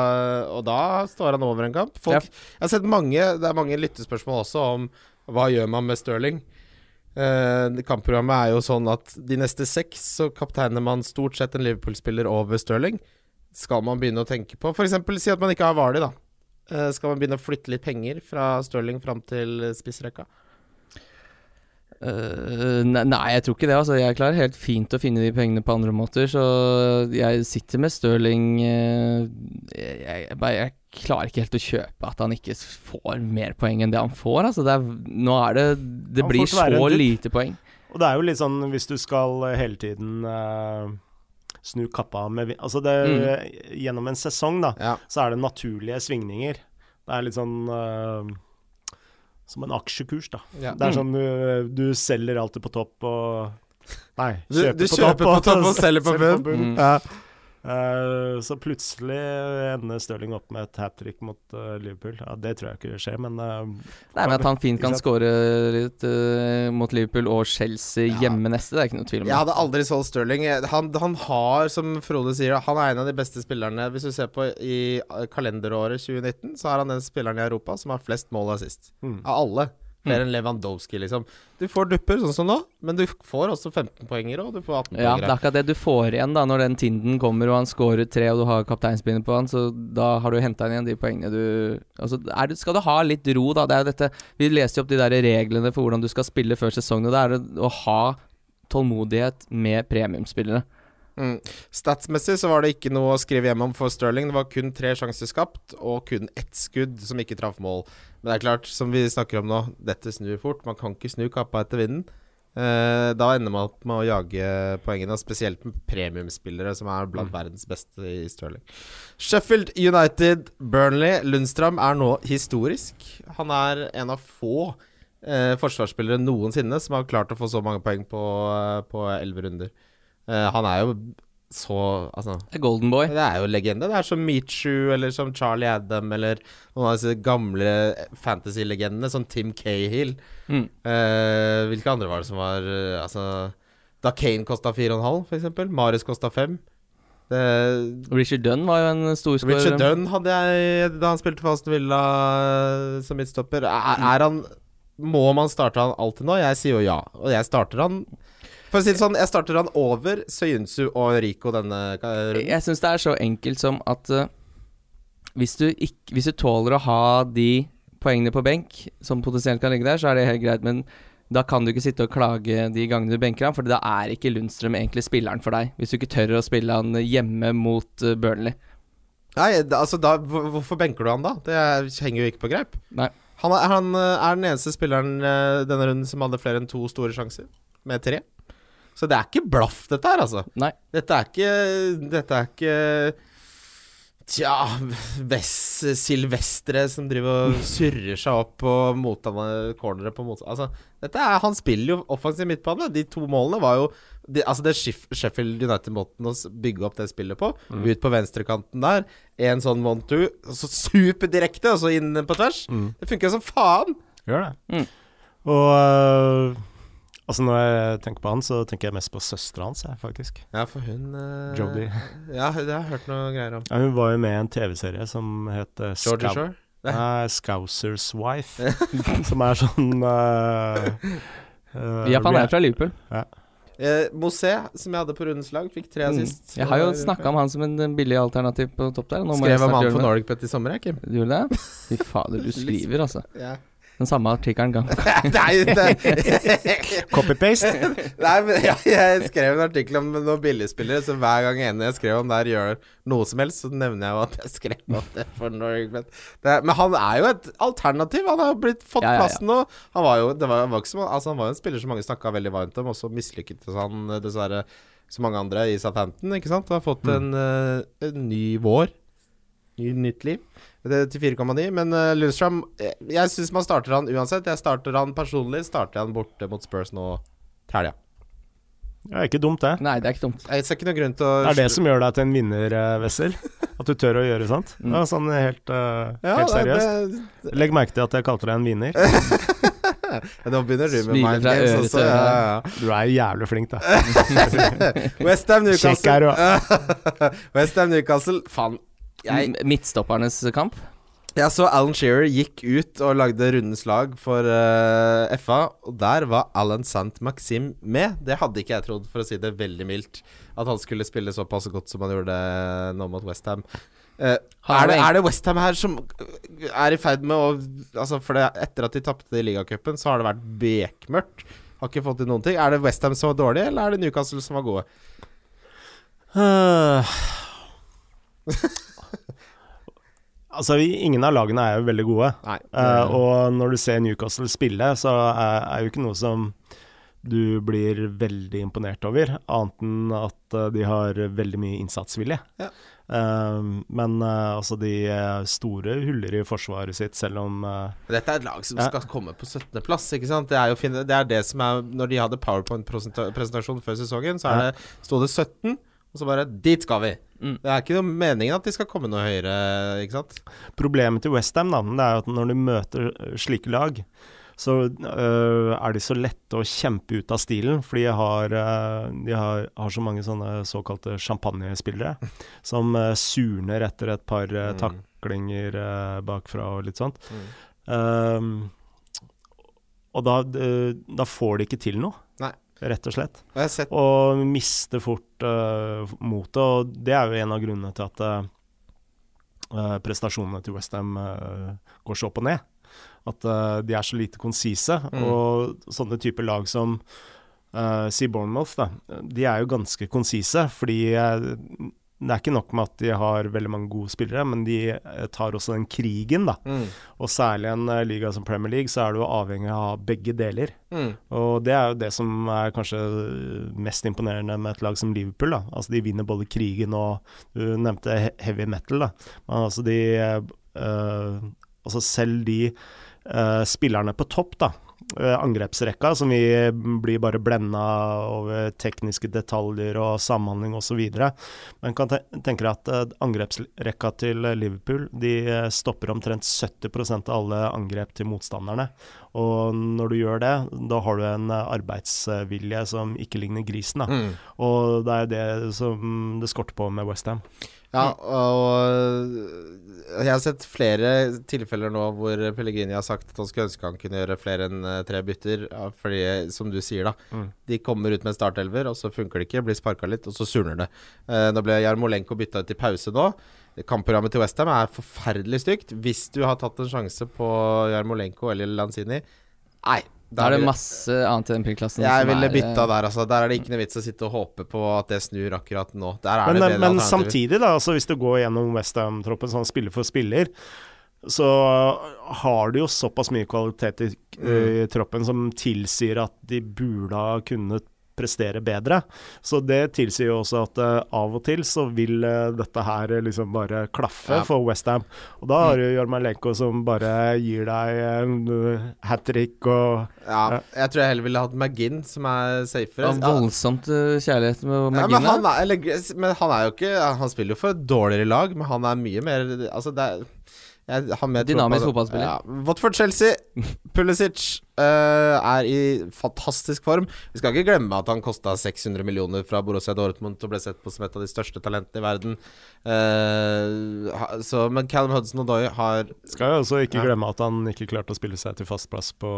C: og da står han over en kamp. Folk, Jeg har sett mange Det er mange lyttespørsmål også om hva gjør man med Stirling. Uh, kampprogrammet er jo sånn at de neste seks så kapteiner man stort sett en Liverpool-spiller over Stirling. Skal man begynne å tenke på F.eks. si at man ikke har Vardy, da. Uh, skal man begynne å flytte litt penger fra Stirling fram til spissrekka?
B: Ne- nei, jeg tror ikke det. Altså. Jeg klarer helt fint å finne de pengene på andre måter. Så jeg sitter med Stirling uh, jeg, jeg, jeg, klarer ikke helt å kjøpe at han ikke får mer poeng enn det han får. Altså. Det er, nå er det Det
D: Han
B: blir så lite poeng.
D: Og det er jo litt sånn hvis du skal eh, hele tiden uh, snu kappa med Altså det Gjennom en sesong, da,
C: Ja.
D: så er det naturlige svingninger. Det er litt sånn eh, som en aksjekurs, da.
C: Ja.
D: Det er
B: Mm.
D: sånn du, du selger alltid på topp og Nei,
C: Du,
D: kjøper,
C: du
D: på,
C: kjøper
D: topp
C: på topp og selger på bunn.
B: På bunn.
C: Ja.
D: Eh, så plutselig ender Stirling opp med et hat trick mot uh, Liverpool. Ja, det tror jeg ikke skjer, men uh,
B: Nei, men At han fint kan skåre litt mot Liverpool og Chelsea
C: Ja.
B: hjemme neste, det er ikke noe tvil om.
C: Jeg hadde aldri solgt Stirling. Han, han har, som Frode sier, han er en av de beste spillerne Hvis du ser på i kalenderåret 2019, så er han den spilleren i Europa som har flest mål og assist.
D: mm.
C: Av alle. Flere enn Lewandowski, liksom. Du får dupper, sånn som nå, men du får også 15 poenger, og du får 18
B: Ja, det er akkurat det du får igjen da når den Tinden kommer og han scorer tre og du har kapteinspinnet på han, så da har du henta igjen de poengene du Altså er det, skal du ha litt ro, da. Det er jo dette Vi leste jo opp de der reglene for hvordan du skal spille før sesongen, og det er å ha tålmodighet med premiumspillere.
C: Mm. Statsmessig så var det ikke noe å skrive hjem om for Sterling. Det var kun tre sjanser skapt, og kun ett skudd som ikke traff mål. Men det er klart, som vi snakker om nå, dette snur fort. Man kan ikke snu kappa etter vinden. Eh, da ender man opp med å jage poengene, spesielt med premiumspillere, som er blant verdens beste i Stirling. Sheffield United, Burnley. Lundstrøm er nå historisk. Han er en av få eh, forsvarsspillere noensinne som har klart å få så mange poeng på eh, på elleve runder. Eh, han er jo så Altså
B: Golden Boy.
C: det er jo legende. Det er som Meechu eller som Charlie Adam eller noen av disse gamle fantasy-legendene, som Tim Cahill.
B: Mm.
C: Eh, hvilke andre var det som var eh, Altså Da Kane kosta 4,5, for eksempel. Marius kosta 5. Det,
B: Richard Dunn var jo en storskårer.
C: Richard Dunn hadde jeg da han spilte for Aston Villa eh, som midtstopper. Er, er han Må man starte han alltid nå? Jeg sier jo ja. Og jeg starter han For å si det sånn, jeg starter han over Søyunsu og Rico denne runden.
B: Jeg syns det er så enkelt som at uh, hvis, du ikke, hvis du tåler å ha de poengene på benk som potensielt kan ligge der, så er det helt greit. Men da kan du ikke sitte og klage de gangene du benker ham, for da er ikke Lundstrøm egentlig spilleren for deg. Hvis du ikke tør å spille han hjemme mot uh, Burnley.
C: Nei, altså da Hvorfor benker du han da? Det er- henger jo ikke på greip.
B: Nei.
C: Han er, han eh, er den eneste spilleren denne runden som hadde flere enn to store sjanser, med tre. Så det er ikke blaff, dette her, altså.
B: Nei.
C: Dette er ikke Dette er ikke Tja Silvestre som driver og surrer seg opp på corneret på motstand... Altså, dette er, han spiller jo offensiv midtbane. De to målene var jo de, Altså det er Sheffield United-måten å bygge opp det spillet på. Ut på venstrekanten der. En sånn one-two, Så så superdirekte, og så inn på tvers.
D: Mm.
C: Det funker jo som faen.
D: Gjør det.
B: Mm.
D: Og øh, altså når jeg tenker på han, så tenker jeg mest på søstera hans, jeg, faktisk.
C: Ja, for hun uh,
D: Jodie.
C: Ja, det har jeg hørt noe greier om.
D: Ja, hun var jo med i en TV-serie som het Georgia
C: Georgie Shore? Nei.
D: Scousers Wife. som er sånn uh, uh, Japan
B: er fra Liverpool.
C: Eh, Mosé, som jeg hadde på rundens lag, fikk tre
B: Mm.
C: assist.
B: Jeg har jo snakka om han som en eh, billig alternativ på topp der. Nå
C: Skrev om han for. Nordic Pet i sommer, jeg, Kim.
B: Du gjorde det? Fy fader, du skriver, altså.
C: Ja.
B: Den samme artikkelen gang.
D: Copy-paste.
C: Nei, men ja, jeg skrev en artikkel om noen billigspillere, så hver gang en jeg skrev om der gjør noe som helst, så nevner jeg jo at jeg skrev om det for Nordic Men, Det, men han er jo et alternativ. Han har blitt fått
B: Ja, ja, ja.
C: plassen nå. Han var jo, det var, ikke som, altså, han var jo en spiller som mange snakka veldig varmt om, og så mislykket han dessverre så mange andre i Southampton, ikke sant? Han har fått en, eh, en ny vår. Ny, nytt liv. Det er til 4,9. Men uh, Lundstrøm Jeg, jeg syns man starter han uansett. Jeg starter han personlig. Starter han borte mot Spurs nå til helga.
D: er ikke dumt, det.
B: Nei, det er ikke dumt.
C: Jeg ser ikke noen grunn til å
D: Det er det som gjør deg til en vinner, uh, Wessel. At du tør å gjøre sånt.
B: Mm.
D: Ja, sånn helt, uh,
C: Ja,
D: helt
C: det-
D: seriøst.
C: det-
D: Legg merke til at jeg kalte deg en vinner.
C: Nå begynner du med
B: Smiler
C: mind
B: fra
C: games
B: øre
C: også.
B: til øre.
C: Ja, ja,
D: Du er jævlig flink, da.
C: Westham Newcastle. Westham Newcastle. Faen. Jeg,
B: Midtstoppernes kamp.
C: jeg så Alan Shearer gikk ut og lagde rundens lag for uh, FA, og der var Alan Sant Maxim med. Det hadde ikke jeg trodd, for å si det veldig mildt. At han skulle spille såpass godt som han gjorde nå mot Westham. Uh, er, det, er det Westham her som er i ferd med å Altså For det, etter at de tapte i ligacupen, så har det vært bekmørkt. Har ikke fått til noen ting. Er det Westham som var dårlig, eller er det Newcastle som var gode?
D: Uh, altså, ingen av lagene er jo veldig gode.
C: Nei.
D: uh, og når du ser Newcastle spille, så er, er jo ikke noe som du blir veldig imponert over, annet enn at eh, de har veldig mye innsatsvilje.
C: Ja.
D: Uh, men uh, altså, de store huller i forsvaret sitt, selv om uh,
C: Dette er et lag som
D: Ja.
C: skal komme på 17.-plass. ikke sant? Det er jo fin det er det som er Når de hadde PowerPoint-presentasjon før sesongen, så er det, sto det 17, og så bare Dit skal vi!
B: Mm.
C: Det er ikke noe meningen at de skal komme noe høyere, ikke sant?
D: Problemet til Westham er at når du møter eh, slike lag, så øh, er de så lette å kjempe ut av stilen, fordi de har, øh, de har, har så mange sånne såkalte champagnespillere som øh, surner etter et par
C: Mm.
D: taklinger bakfra og litt sånt.
C: Mm.
D: Um, og da, da får de ikke til noe,
C: Nei.
D: Rett og slett.
C: Og
D: Og mister fort uh, motet, og det er jo en av grunnene til at uh, prestasjonene til Westham uh, går så opp og ned. At uh, de er så lite konsise.
C: Mm.
D: Og sånne typer lag som uh, Sea Bournemouth, da, de er jo ganske konsise. Fordi det er ikke nok med at de har veldig mange gode spillere, men de uh, tar også den krigen, da.
C: mm.
D: Og særlig i en uh, liga som Premier League, så er du avhengig av begge deler.
C: Mm.
D: Og det er jo det som er kanskje mest imponerende med et lag som Liverpool. da. Altså De vinner både krigen og Du nevnte heavy metal, da. Men altså de øh, Altså selv de øh, spillerne på topp, da. Eh, angrepsrekka, som vi blir bare blenda over tekniske detaljer og samhandling osv. Men kan tenke deg at eh, angrepsrekka til Liverpool de eh, stopper omtrent 70% av alle angrep til motstanderne. Og når du gjør det, da har du en arbeidsvilje som ikke ligner grisen.
C: Mm.
D: Og det er det som det skorter på med Westham.
C: Ja, og jeg har sett flere tilfeller nå hvor Pellegrini har sagt at han skulle ønske han kunne gjøre flere enn eh, tre bytter. Fordi, som du sier, da.
D: Mm.
C: De kommer ut med startelver, og så funker det ikke. Blir sparka litt, og så surner det. Da nå ble Jarmolenko bytta ut i pause nå. Kampprogrammet til Westham er forferdelig stygt. Hvis du har tatt en sjanse på Jarmolenko eller Lanzini Nei.
B: Da er det masse annet i den prisklassen.
C: Jeg ville bytta
B: eh,
C: der, altså. Der er det ikke noe vits å sitte og håpe på at det snur akkurat nå. Der er
D: Men,
C: det bedre
D: men samtidig, da, altså hvis du går gjennom Westham-troppen sånn spiller for spiller, så har du jo såpass mye kvalitet i, i troppen som tilsier at de burde ha kunnet prestere bedre. Så det tilsier jo også at eh, av og til så vil eh, dette her eh, liksom bare klaffe
C: Ja.
D: for Westham. Og da har du Jarmalenko som bare gir deg uh, hat trick og
C: Ja, jeg tror jeg heller ville hatt McGinn, som er safere.
B: Av voldsomt eh, kjærlighet med
C: Ja, men, han er, eller, men han er jo ikke Han spiller jo for et dårligere lag, men han er mye mer Altså, det er
B: Dynamisk fotballspiller.
C: Ja. Watford-Chelsea. Pulisic uh, er i fantastisk form. Vi skal ikke glemme at han kosta 600 millioner fra Borussia Dortmund og ble sett på som et av de største talentene i verden. Uh, så, men Callum Hudson og Doy har
D: Skal jo også ikke
C: Ja.
D: glemme at han ikke klarte å spille seg til fast plass på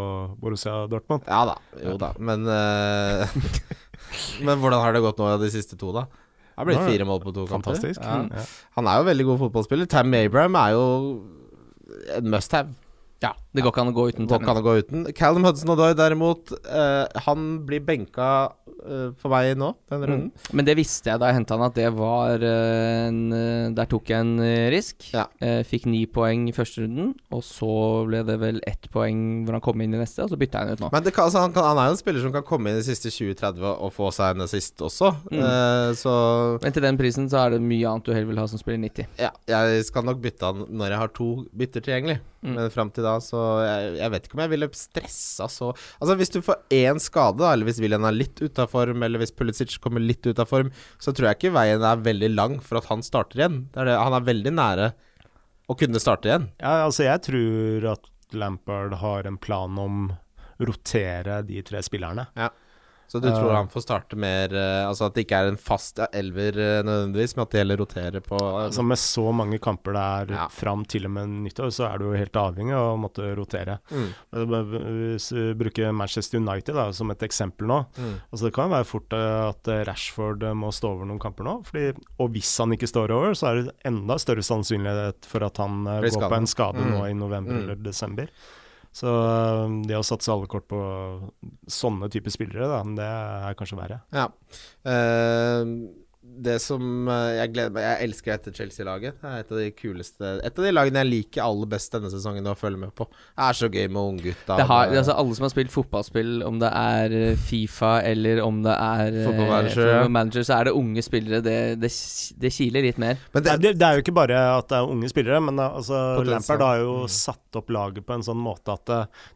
D: Borussia Dortmund.
C: Ja da. Jo da. Men uh, Men hvordan har det gått nå de siste to, da? Det har blitt fire mål på to kamper. Ja.
D: Ja.
C: Han er jo veldig god fotballspiller. Tam Abraham er jo en must have.
B: Ja, det går ikke an å gå uten
C: Går ikke an å gå uten. Callum Hudson Odoi derimot, eh, han blir benka eh, for meg nå, denne runden.
B: Mm. Men det visste jeg da jeg henta han, at det var eh, en eh, Der tok jeg en eh, risk.
C: Ja.
B: Eh, fikk ni poeng i første runden, og så ble det vel ett poeng hvor han kom inn i neste, og så bytta jeg han ut nå.
C: Men det kan, altså, han, kan, han er jo en spiller som kan komme inn de siste 20-30 og få seg en assist også.
B: Mm.
C: Så
B: Men til den prisen så er det mye annet du heller vil ha som spiller 90.
C: ja, jeg skal nok bytte han når jeg har to bytter tilgjengelig.
B: Mm.
C: Men fram til da, så jeg, jeg vet ikke om jeg ville stressa så Altså, hvis du får én skade, da, eller hvis William er litt ute av form, eller hvis Pulisic kommer litt ut av form, så tror jeg ikke veien er veldig lang for at han starter igjen. Det er det, han er veldig nære å kunne starte igjen.
D: Ja, altså jeg tror at Lampard har en plan om rotere de tre spillerne.
C: Så du tror han får starte mer eh, Altså at det ikke er en fast elver eh, nødvendigvis, men at det gjelder å rotere på eh,
D: Altså Med så mange kamper det er
C: Ja.
D: fram til og med nyttår, så er du jo helt avhengig av å måtte rotere.
C: mm,
D: Hvis vi bruker Manchester United da, som et eksempel nå
C: mm.
D: altså Det kan være fort eh, at eh, Rashford eh, må stå over noen kamper nå. Fordi, og hvis han ikke står over, så er det enda større sannsynlighet for at han eh, går på en skade
C: Mm.
D: nå i november
C: Mm.
D: eller desember. Så eh, det å satse alle kort på sånne typer spillere, da, det er kanskje verre.
C: Ja. Eh, det som eh, jeg gleder meg Jeg elsker dette Chelsea-laget. Det er et av de kuleste Et av de lagene jeg liker aller best denne sesongen å følge med på. Det er så gøy med unggutta.
B: Det har, altså alle som har spilt fotballspill, om det er eh, Fifa eller om det er
C: fotballmanager, Manager,
B: så er det unge spillere. Det, det, det kiler litt mer.
C: Men
D: Det,
C: det,
D: er jo ikke bare at det er unge spillere, men altså, Lampard har jo
C: Mm.
D: satt opp laget på en sånn måte at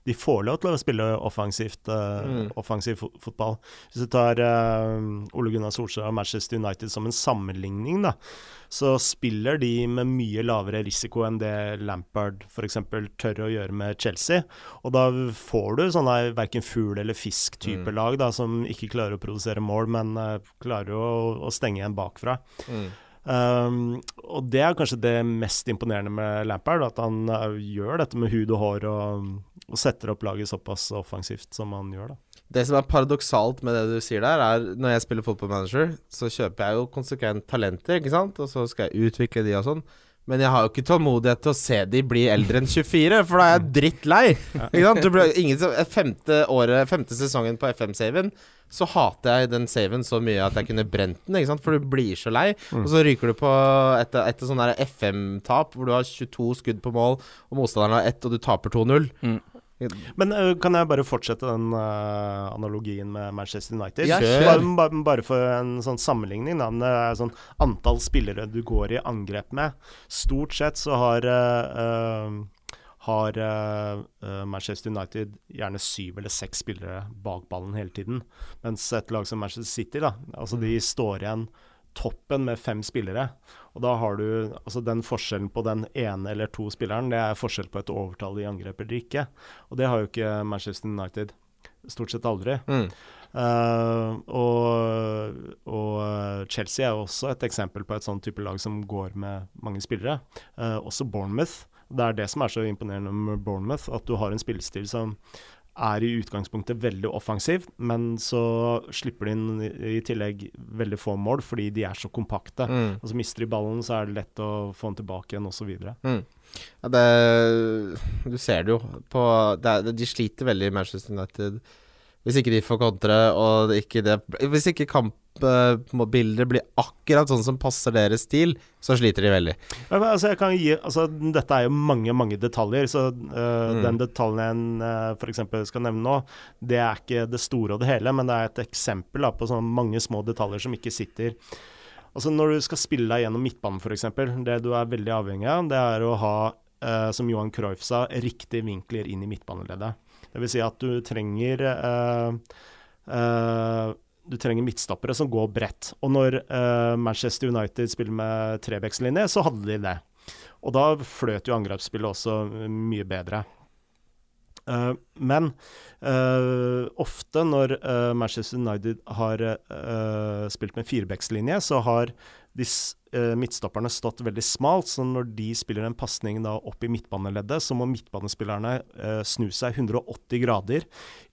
D: de får lov til å spille offensivt,
C: Mm.
D: offensiv fotball. Hvis du tar uh, Ole Gunnar Solskjær og Manchester United som en sammenligning, da, så spiller de med mye lavere risiko enn det Lampard f.eks. tør å gjøre med Chelsea. Og da får du sånne verken fugl- eller fisk-type
C: Mm.
D: lag da, som ikke klarer å produsere mål, men uh, klarer å, å stenge igjen bakfra.
C: mm.
D: Um, og det er kanskje det mest imponerende med Lampard, at han uh, gjør dette med hud og hår og, og setter opp laget såpass offensivt som han gjør. da.
C: Det som er paradoksalt med det du sier der, er når jeg spiller fotballmanager, så kjøper jeg jo konsekvent talenter, ikke sant, og så skal jeg utvikle de og sånn. Men jeg har jo ikke tålmodighet til å se de bli eldre enn 24, for da er jeg drittlei. Ikke sant? Ingen, femte, året, femte sesongen på FM-saven, så hater jeg den saven så mye at jeg kunne brent den, ikke sant? for du blir så lei. Og så ryker du på et, et sånn FM-tap, hvor du har 22 skudd på mål, og motstanderen har ett, og du taper 2-0.
B: Mm.
D: Men uh, kan jeg bare fortsette den uh, analogien med Manchester United?
B: Ja,
D: bare, bare, bare for en sånn sammenligning. Da. Det er sånn antall spillere du går i angrep med. Stort sett så har uh, uh, har Manchester United gjerne syv eller seks spillere bak ballen hele tiden. Mens et lag som Manchester City, da, altså de står igjen toppen med fem spillere. Og da har du altså den forskjellen på den ene eller to spilleren, det er forskjell på et overtall i angrep eller ikke. Og det har jo ikke Manchester United. Stort sett aldri.
C: Mm.
D: Uh, og, og Chelsea er også et eksempel på et sånn type lag som går med mange spillere. Uh, også Bournemouth. Det er det som er så imponerende med Bournemouth, at du har en spillestil som er i utgangspunktet veldig offensiv, men så slipper de inn i tillegg veldig få mål fordi de er så kompakte.
C: Mm.
D: Så mister de ballen, så er det lett å få den tilbake igjen, osv.
C: Mm. Ja, det, du ser det jo på det De sliter veldig i Manchester United. Hvis ikke de får kontre, og ikke det Hvis ikke kampbildet blir akkurat sånn som passer deres stil, så sliter de veldig.
D: Altså, jeg kan gi, altså, dette er jo mange mange detaljer, så uh,
C: Mm.
D: den detaljen jeg uh, f.eks. skal nevne nå, det er ikke det store og det hele, men det er et eksempel da, på sånn mange små detaljer som ikke sitter. Altså Når du skal spille deg gjennom midtbanen, f.eks., det du er veldig avhengig av, det er å ha, uh, som Johan Cruyff sa, riktige vinkler inn i midtbaneleddet. Vil si at du trenger øh, øh, du trenger midtstoppere som går bredt. Og når uh, Manchester United spiller med trebekslinje, så hadde de det. Og da fløt jo angrepsspillet også mye bedre. Uh, men uh, ofte når Manchester United har spilt med firebekslinje, så har de midtstopperne stått veldig smalt, så når de spiller en pasning opp i midtbaneleddet, så må midtbanespillerne eh, snu seg 180 grader,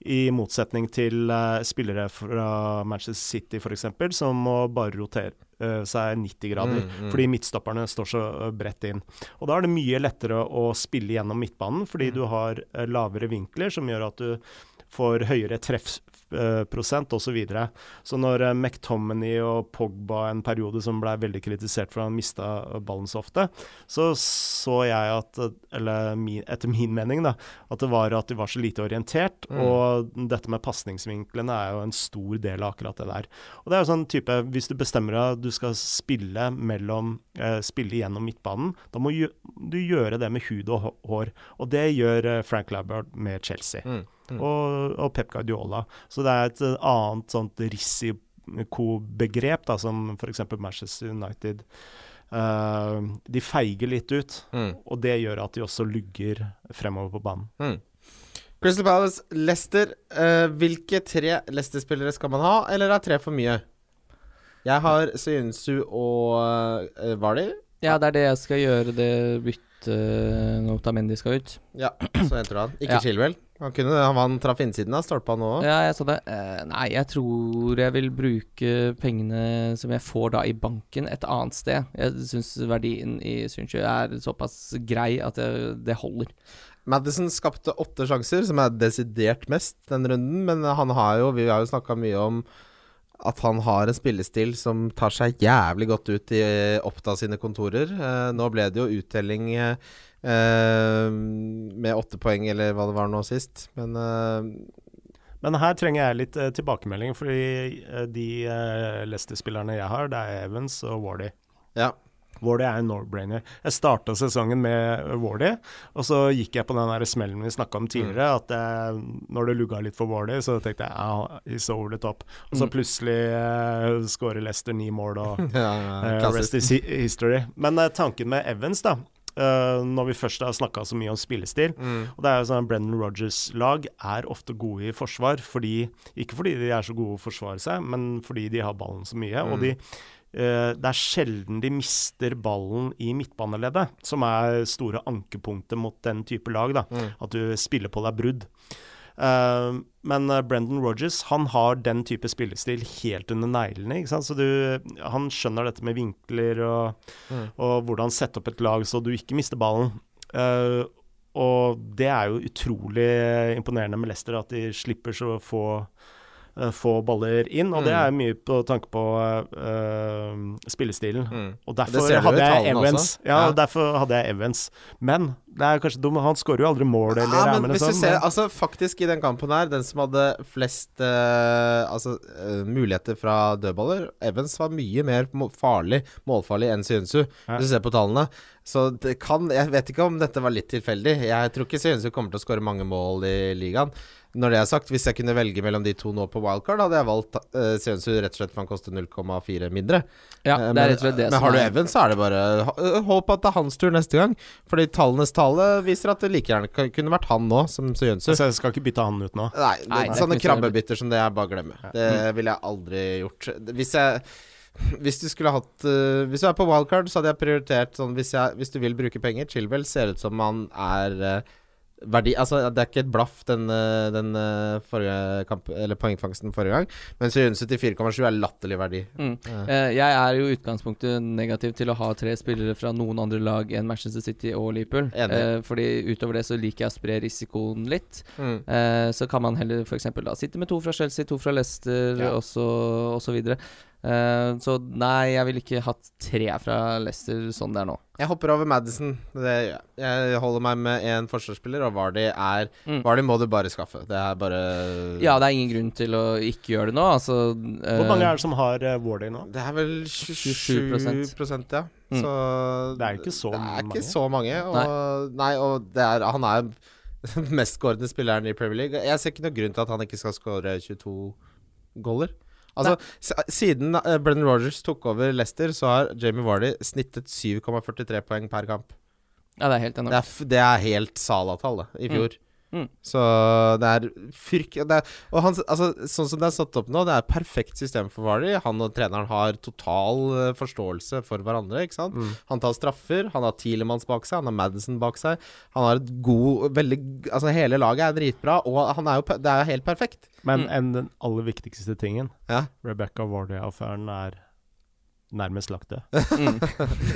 D: i motsetning til eh, spillere fra Manchester City f.eks., som må bare rotere uh, seg 90 grader,
C: Mm, mm.
D: fordi midtstopperne står så bredt inn. Og da er det mye lettere å spille gjennom midtbanen, fordi du har lavere vinkler, som gjør at du får høyere treffprosent osv. Så, videre. så når uh, McTominay og Pogba en periode som ble veldig kritisert for han mista ballen så ofte, så så jeg at, eller min, etter min mening, da, at det var at de var så lite orientert.
C: Mm.
D: Og dette med pasningsvinklene er jo en stor del av akkurat det der. Og det er jo sånn type Hvis du bestemmer deg at du skal spille mellom eh, Spille gjennom midtbanen, da må du gjøre det med hud og hår. Og det gjør eh, Frank Labbard med Chelsea.
C: Mm. Mm.
D: Og, og Pep Guardiola. Så det er et eh, annet sånt risikobegrep, da, som f.eks. Manchester United. uh, de feiger litt ut,
C: Mm.
D: og det gjør at de også lugger fremover på banen.
C: Mm. Crystal Palace, Leicester. Uh, hvilke tre Leicester-spillere skal man ha, eller er tre for mye? Jeg har Søyunsu og uh, Vali.
B: Ja, det er det jeg skal gjøre, det byttet når Otamendi skal ut.
C: Ja, så henter du han. Ikke
B: Ja.
C: Chilwell. Han, kunne, han, traff innsiden av stolpa nå òg.
B: Ja, jeg så det. Eh, nei, jeg tror jeg vil bruke pengene som jeg får da i banken, et annet sted. Jeg syns verdien i Synsjø er såpass grei at jeg, det holder.
C: Madison skapte åtte sjanser, som er desidert mest den runden, men han har jo Vi har jo snakka mye om at han har en spillestil som tar seg jævlig godt ut i oppta Oppda sine kontorer. Eh, nå ble det jo uttelling eh, med åtte poeng, eller hva det var nå sist, men eh,
D: Men her trenger jeg litt eh, tilbakemelding, fordi eh, de uh, Leicester-spillerne jeg har, det er Evans og Wardy.
C: ja.
D: Wardy er en no-brainer. Jeg starta sesongen med Wardy, og så gikk jeg på den der smellen vi snakka om tidligere. At jeg, når det lugga litt for Wardy, så tenkte jeg ja, he's over the top. Og så
B: Mm.
D: plutselig uh, skårer Leicester ni mål, og
C: ja,
D: eh, rest is history. Men eh, tanken med Evans, da, eh, når vi først har snakka så mye om spillestil
C: Mm.
D: og det er jo sånn at Brendan Rodgers-lag er ofte gode i forsvar, fordi, ikke fordi de er så gode å forsvare seg, men fordi de har ballen så mye.
C: Mm.
D: Og de, Uh, det er sjelden de mister ballen i midtbaneleddet, som er store ankepunktet mot den type lag. da,
C: Mm.
D: At du spiller på deg brudd. Eh, men eh, Brendan Rodgers han har den type spillestil helt under neglene. ikke sant? Så du, Han skjønner dette med vinkler og,
C: Mm.
D: og hvordan sette opp et lag så du ikke mister ballen. Uh, og det er jo utrolig imponerende med Leicester, at de slipper så få, få baller inn. Og det
C: Mm.
D: er mye på tanke på uh, spillestilen.
C: Mm.
D: Og derfor hadde jeg Evans. Ja,
C: Ja.
D: derfor hadde jeg Evans. Men Det er kanskje dumt, han skårer jo aldri mål eller
C: Ja, men
D: hvis
C: hvis du
D: ser,
C: ser, altså Faktisk, i den kampen her, den som hadde flest uh, altså, uh, muligheter fra dødballer Evans var mye mer farlig, målfarlig enn Synsu,
D: Ja.
C: hvis du ser på tallene. Så det kan Jeg vet ikke om dette var litt tilfeldig. Jeg tror ikke Synsu kommer til å skåre mange mål i ligaen. Når det er sagt, hvis jeg kunne velge mellom de to nå på wildcard, hadde jeg valgt uh, Syunsu rett og slett for han koster 0,4 mindre.
B: Ja,
C: Eh,
B: det
C: men,
B: er rett og slett det
C: men
B: som
C: har du Evans, så er det bare øh, Håp at det er hans tur neste gang. Fordi tallenes tale viser at det like gjerne kunne vært han nå, som Syunsu.
D: Så jeg skal ikke bytte han ut nå.
C: Nei, det,
B: Nei, det er
C: sånne krabbebytter som det er bare å glemme. Det ville jeg aldri gjort. Hvis jeg hvis du skulle hatt uh, Hvis du er på wildcard, så hadde jeg prioritert sånn hvis, jeg, hvis du vil bruke penger Chilwell ser ut som han er øh, verdi Altså, det er ikke et blaff den, øh, den øh, forrige kamp Eller poengfangsten forrige gang, men Syunsu til 4,7 er latterlig verdi.
B: Mm.
C: Ja.
B: Eh, jeg er jo i utgangspunktet negativ til å ha tre spillere fra noen andre lag enn Manchester City og Liverpool.
C: Enig.
B: Eh, fordi utover det så liker jeg å spre risikoen litt.
C: Mm.
B: Eh, så kan man heller f.eks. sitte med to fra Chelsea, to fra Leicester
C: Ja.
B: og så og så videre. Eh, så nei, jeg ville ikke hatt tre fra Leicester sånn det er nå.
C: Jeg hopper over Madison. Det jeg. Holder meg med én forsvarsspiller, og Vardy er
B: Mm.
C: Vardy må du bare skaffe. Det er bare
B: Ja, det er ingen grunn til å ikke gjøre det nå. Altså
D: Hvor mange er det som har uh, Warday nå?
C: Det er vel 27
B: 27%,
C: ja.
B: Mm.
C: Så
D: Det er ikke så
C: Det er ikke
D: mange.
C: så mange. Og, nei. og det er, han er mestskårende spilleren i Premier League. Jeg ser ikke noen grunn til at han ikke skal skåre 22 goller. Altså, Siden uh, Brennan Rogers tok over Leicester, så har Jamie Vardy snittet 7,43 poeng per kamp.
B: Ja, det er helt
C: Det
B: enormt.
C: er, f det er helt Sala-tall det, i
B: Mm.
C: fjor.
B: Mm.
C: Så det er fyrk... Det er, og han, altså, sånn som det er satt opp nå, det er perfekt system for Vardy. Han og treneren har total eh, forståelse for hverandre. Ikke sant?
D: Mm.
C: Han tar straffer, han har Tielemanns bak seg, han har Madison bak seg. Han har et god veldig, Altså Hele laget er dritbra, og han er jo, det er jo helt perfekt.
D: Men
B: Mm.
D: en, den aller viktigste tingen,
C: Ja.
D: Rebecca Vardy-affæren, er nærmest lagt død.
B: Mm.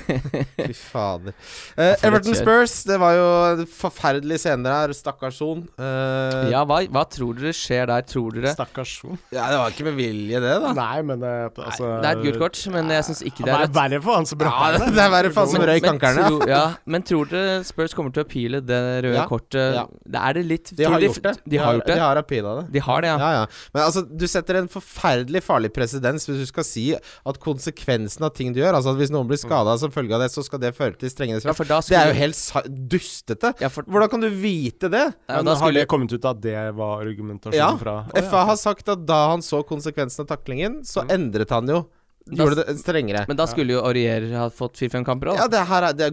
C: Fy fader.
B: Uh,
C: Everton. Spurs, det var jo forferdelige scener her. Stakkars Son. Uh,
B: ja, hva, hva tror dere skjer der, tror dere?
D: Stakkars Son.
C: ja, det var ikke med vilje, det, da.
D: Nei, men eh, altså
B: Det er et gult kort, men jeg syns ikke det er
D: rødt.
B: Det er
D: verre for han som brakk
C: Ja, det, det er verre for han som røyk ankerne. Ja.
B: tro- ja. Men tror dere Spurs kommer til å pile det røde
C: Ja,
B: kortet?
C: ja.
B: Det er det litt
C: De har
B: de-
C: gjort det.
B: De har gjort det?
C: De har appeala det.
B: De har det, ja.
C: Ja, ja. Men altså, du setter en forferdelig farlig presedens hvis du skal si at konsekvensen av ting du gjør Altså at hvis noen blir skada som følge av det, så skal det føre til strengere straff.
B: Ja,
C: det er jo helt sa dustete.
B: ja, for,
C: Hvordan kan du vite det?
B: Ja,
D: Men
B: da
D: har
B: skulle,
D: det kommet ut at det var argumentasjonen
C: Ja,
D: fra
C: FA har sagt at da han så konsekvensen av taklingen, så endret han jo Gjorde det strengere.
B: men da skulle jo Aurier ha fått fire-fem kamper òg.
C: Ja, det her er, det,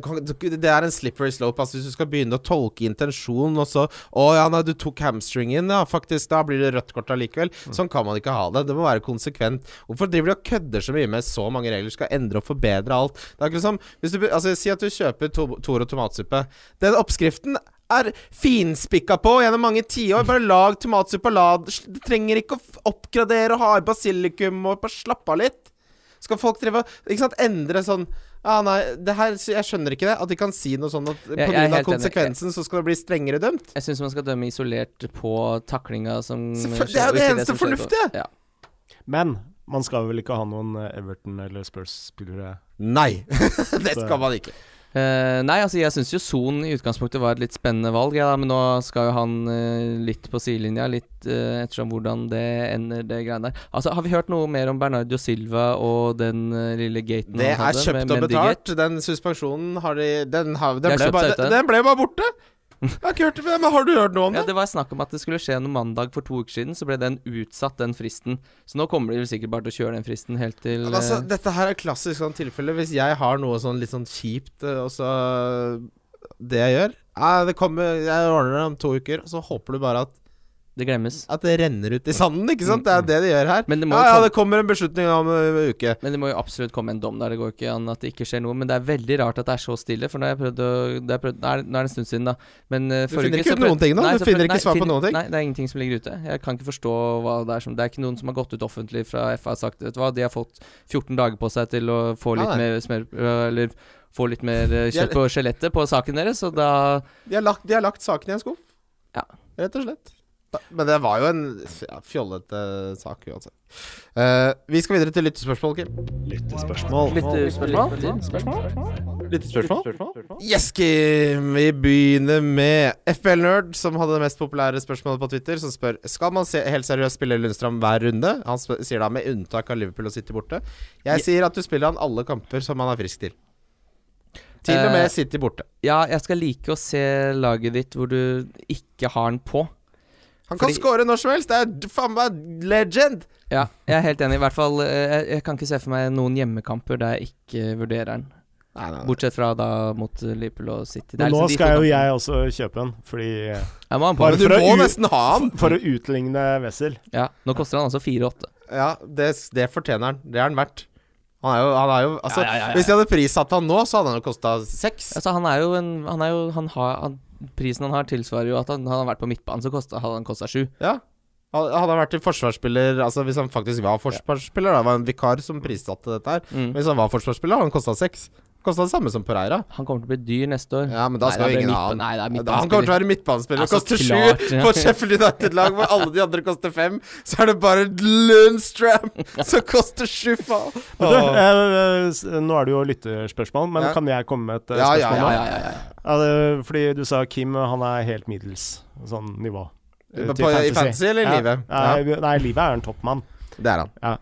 C: det er en slippery slope. Altså Hvis du skal begynne å tolke intensjonen, og så Å ja, nei, du tok hamstringen, ja, faktisk. Da blir det rødt kort allikevel. Sånn kan man ikke ha det. Det må være konsekvent. Hvorfor driver de og kødder så mye med så mange regler? Skal endre og forbedre alt. Det er akkurat som hvis du, Altså Si at du kjøper to, Toro tomatsuppe. Den oppskriften er finspikka på gjennom mange tiår. Bare lag tomatsuppe. La, du trenger ikke å oppgradere og ha i basilikum og bare slappe av litt. Skal folk drive ikke sant, endre sånn Ja, nei, det her, Jeg skjønner ikke det. At de kan si noe sånn at pga.
B: enig.
C: konsekvensen så skal det bli strengere dømt.
B: Jeg syns man skal dømme isolert på taklinga som skjer,
C: det er jo det eneste fornuftige.
B: Ja.
D: Men man skal vel ikke ha noen eh, Everton- eller Spurs-spillere
C: Nei! det skal man ikke.
B: Eh, nei, altså jeg syns jo Son i utgangspunktet var et litt spennende valg, ja, da, men nå skal jo han uh, litt på sidelinja, litt uh, ettersom hvordan det ender, det greiene der. Altså, Har vi hørt noe mer om Bernardo Silva og den lille gaten
C: Det
B: han
C: er kjøpt
B: med
C: og betalt. Den suspensjonen har de Den, har, den, ble, bare,
B: den
C: ble bare borte! Jeg har ikke hørt det, men Har du hørt noe om
B: Ja,
C: det?
B: Det var snakk om at det skulle skje noe mandag for to uker siden, så ble den utsatt, den fristen. Så nå kommer de sikkert bare til å kjøre den fristen helt til
C: Men altså,
B: eh,
C: dette her er klassisk sånn tilfelle. Hvis jeg har noe sånn litt sånn kjipt, eh, og så Det jeg gjør ja, det kommer, Jeg ordner det om to uker, og så håper du bare at
B: det glemmes.
C: At det renner ut i sanden, ikke sant? Det er det de gjør her.
B: Men det må
C: ja, ja, det kommer en beslutning om en uke.
B: Men det må jo absolutt komme en dom der. Det går ikke an at det ikke skjer noe. Men det er veldig rart at det er så stille. For nå har jeg prøvd å det er prøvd, Nå er det nå er det en stund siden, da. Men uh,
C: Du finner ikke ut noen ting nå? Du finner ikke svar på noen ting?
B: Nei, det er ingenting som ligger ute. Jeg kan ikke forstå hva det er som Det er ikke noen som har gått ut offentlig fra FA og sagt Vet du hva, de har fått 14 dager på seg til å få litt
C: Nei, nei.
B: mer smør øh, Eller få litt mer kjøtt på skjelettet på saken deres, og da
C: De har lagt, de har lagt saken i en skuff.
B: Ja.
C: Rett og slett. Men det var jo en ja, fjollete sak uansett. Uh, vi skal videre til lyttespørsmål, Kim.
D: Lyttespørsmål.
B: Lyttespørsmål?
C: Lyttespørsmål? Yes, Kim! Vi begynner med FBL Nerd, som hadde det mest populære spørsmålet på Twitter, som spør Skal man se, helt seriøst spille Lundstrøm hver runde. Han sier da med unntak av Liverpool og City borte. Jeg sier at du spiller han alle kamper som han er frisk til. Til og med
B: Eh,
C: City borte.
B: Ja, jeg skal like å se laget ditt hvor du ikke har den på.
C: Han kan
B: fordi-
C: score når som helst! Det er faen meg legend!
B: Ja, jeg er helt enig. I hvert fall eh, jeg, jeg kan ikke se for meg noen hjemmekamper der jeg ikke vurderer den.
C: Nei, nei, nei.
B: Bortsett fra da mot Liverpool og City. Det er
D: Men nå
B: liksom
D: skal jo jeg også kjøpe en, fordi eh,
B: Jeg må.
D: Bare
C: du
D: for å
C: nesten ha han!
D: For å utligne Wessel.
B: Ja, nå koster han altså 4-8.
C: Ja, det, det fortjener han. Det er han verdt. Han er jo, han er jo Altså,
B: Ja, ja, ja, ja.
C: hvis de hadde prissatt han nå, så hadde han jo kosta seks.
B: Altså, han er jo en Han er jo Han har han, Prisen han har, tilsvarer jo at han, han vært på midtbanen, så kostet, hadde han kosta sju.
C: Ja. Hadde hadde han vært forsvarsspiller Altså Hvis han faktisk var forsvarsspiller, da var en vikar som prissatte dette her.
B: Mm.
C: Hvis han var forsvarsspiller, hadde han kosta seks. Kosta det samme som Pereira.
B: Han kommer til å bli dyr neste år.
C: Ja, men da skal
B: nei,
C: ingen ha han.
B: Nei, det er
C: Da Han kommer til å være midtbanespiller.
B: og
C: Det koster sju på et Sheffield United-lag hvor alle de andre koster fem. Så er det bare Lundstram som koster sju, faen.
D: Nå er det jo lytterspørsmål, men
C: Ja.
D: kan jeg komme med et eh,
C: Ja, ja,
D: spørsmål?
C: ja,
B: ja, ja, ja.
D: Ja, det, fordi du sa Kim, han er helt middels sånn nivå. eh,
C: I fantasy eller i
D: Ja.
C: livet?
D: Nei,
C: Ja,
D: nei, livet er en toppmann.
C: det er han.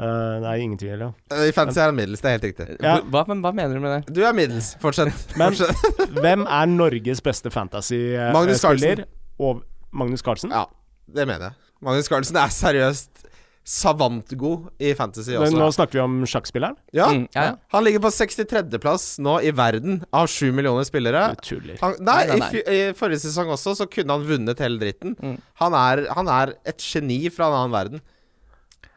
D: Eh, det er ingen tvil, ja.
C: Eh, I fantasy er han middels, det er helt riktig.
D: Ja.
B: Hva, men hva mener du med det?
C: Du er middels. Fortsett.
D: Men
C: Fortsett.
D: hvem er Norges beste fantasy-spiller? Og Magnus Carlsen?
C: Ja, det mener jeg. Magnus Carlsen er seriøst savantgod i fantasy også.
D: Men nå snakker vi om sjakkspilleren.
C: Ja,
B: Mm, ja, ja.
C: Han ligger på 63.-plass nå i verden av 7 millioner spillere. Han, nei,
B: Nei, nei, nei.
C: I, I forrige sesong også så kunne han vunnet hele dritten.
B: Mm.
C: Han, er, han er et geni fra en annen verden.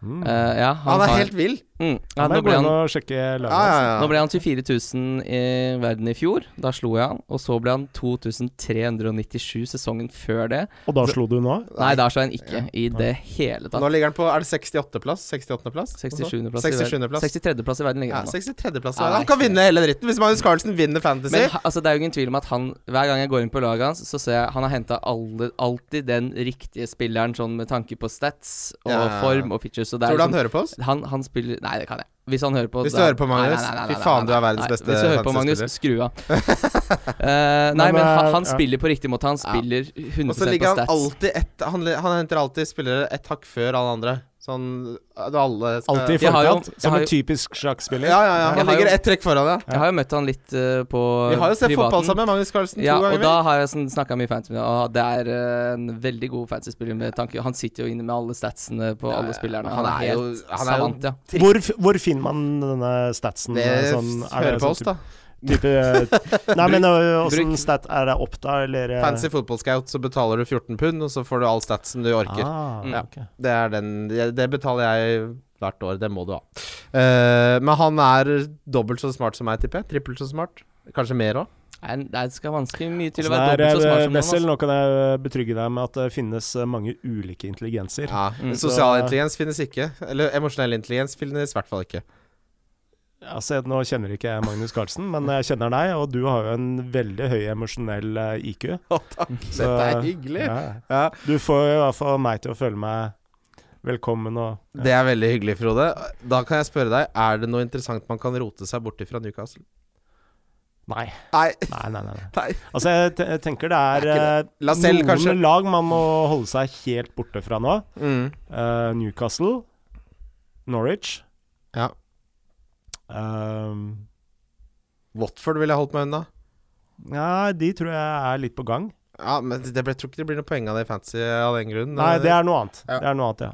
D: Mm.
B: Eh, ja,
C: Han, er helt vill.
B: Mm, ja, nå, ble han,
D: laget
C: Ja, ja,
B: nå ble han 24 000 i verden i fjor. Da slo jeg han. Og så ble han 2397 sesongen før det.
D: Og da slo du nå?
B: Nei, da slo han ikke i det hele tatt.
C: Nå ligger han på Er det 68.-plass? 68.-plass?
B: 67. plass i
C: 67.
B: verden.
C: plass.
B: 63. plass i verden ligger han nå.
C: 63.-plass.
B: Ja,
C: han kan vinne hele dritten. Hvis Magnus Carlsen vinner Fantasy
B: Men altså, det er jo ingen tvil om at han Hver gang jeg går inn på laget hans, så ser jeg han har henta alltid den riktige spilleren, sånn med tanke på stats og
C: Ja.
B: form og features. Og det
C: Tror du han
B: liksom-
C: hører på oss?
B: han, han spiller Nei, det kan jeg. Hvis han hører på
C: Hvis du hører på Magnus, fy faen, du er verdens beste
B: Hvis du hører på Magnus, skru av. Eh, nei,
D: Men,
B: men han,
D: eh,
B: han
D: ja.
B: spiller på riktig måte. Han spiller 100
C: Og så
B: på
C: ligger han
B: stats.
C: alltid ett han, han henter alltid spillere ett hakk før alle andre. Sånn at alle skal
D: Alltid i forkant,
B: jo-
D: Som en typisk sjakkspiller.
C: Ja, ja, ja.
B: Jeg
C: Han ligger ett trekk foran, ja.
B: Jeg har jo møtt han litt uh, på
C: Vi har jo sett
B: privaten.
C: fotball sammen, Magnus Carlsen,
B: Ja,
C: ganger.
B: og da har jeg sånn, snakka mye fans med ham, og det er uh, en veldig god fancy-spiller med tanke Han sitter jo inne med alle statsene på
C: Ja,
B: alle spillerne.
C: Han
B: Han,
C: er
B: er
C: jo-
B: helt
C: han er
B: savant, ja.
D: Hvor, hvor finner man denne statsen?
C: Det
D: eh, sånn, er
C: hører
D: det
C: på
D: sånn
C: oss, da.
D: Type, nei, men øh, åssen stat er det opp, da? Eller øh?
C: Fancy Football Scout, så betaler du 14 pund, og så får du all statsen du orker.
D: Ah,
B: Mm.
D: ok.
C: Det er den Det betaler jeg hvert år. Det må du ha. Uh, men han er dobbelt så smart som meg, tipper jeg. Trippelt så smart. Kanskje mer òg.
B: Nei, Det skal vanskelig mye til å være
D: er,
B: dobbelt så smart som han.
D: Wessel,
B: altså.
D: nå kan jeg betrygge deg med at det finnes mange ulike intelligenser.
C: Ja.
B: Mm.
C: Sosial intelligens finnes ikke. Eller emosjonell intelligens finnes i hvert fall ikke.
D: Altså, nå kjenner ikke jeg Magnus Carlsen, men jeg kjenner deg, og du har jo en veldig høy emosjonell øh, IQ.
C: Å, takk.
D: Så-
C: Dette er hyggelig.
D: Ja.
C: Ja.
D: Du får i hvert fall meg til å føle meg velkommen og
C: Det er veldig hyggelig, Frode. Da kan jeg spørre deg, er det noe interessant man kan rote seg bort fra Newcastle?
D: Nei.
C: Nei.
D: Nei, nei, nei. nei. Altså, jeg, te- jeg tenker det er,
C: Det er
D: øh,
C: ikke
D: noen
C: kanskje?
D: lag man må holde seg helt borte fra nå.
C: Mm.
D: Uh, Newcastle, Norwich
C: Ja.
D: Ehm,
C: Watford ville jeg holdt meg unna.
D: Ja, de tror jeg er litt på gang.
C: Ja, men det ble, jeg tror ikke det blir noe poeng av det i fantasy av den grunn.
D: Nei, det er noe annet.
C: Ja.
D: Det er noe annet, ja.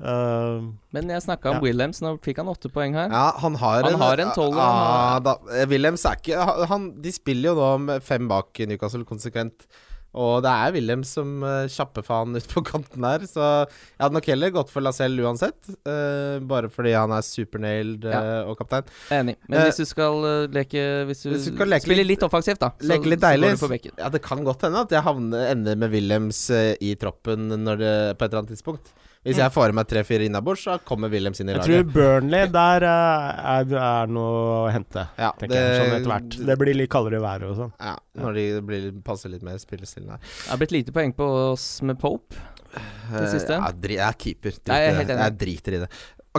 D: Uh,
B: Men jeg snakka om
D: Ja.
B: Williams, nå fikk han åtte poeng her.
C: Ja, han har
B: Han har en har-
C: da, eh, Williams er ikke han- han, De spiller jo nå med fem bak Newcastle konsekvent. Og det er Wilhelm som uh, kjapper faen ut på kanten her, Så jeg hadde nok heller gått for Lacelle uansett. Uh, bare fordi han er supernailed uh, og kaptein.
B: Jeg er enig. Men
C: Eh,
B: hvis du skal eh, leke Hvis du,
C: hvis du leke
B: spiller
C: litt-
B: litt offensivt, da, så,
C: Leke litt
B: så
C: deilig.
B: går du på.
C: Ja, det kan godt hende at jeg havner, ender med Wilhelms eh, i troppen det, på et eller annet tidspunkt. Hvis jeg får i meg tre-fire innabords, så kommer Williams inn i
D: jeg tror. Burnley, der eh, er, er noe å hente.
C: Ja,
D: Tenker jeg, sånn etter hvert. Det blir litt kaldere i været og sånn.
C: Ja, når de blir, passer litt mer spillestilen her.
B: Det har blitt lite poeng på oss med Pope. Det siste?
C: Eh, Ja, jeg er keeper. Drit
B: Nei, jeg er
C: det. jeg driter i det.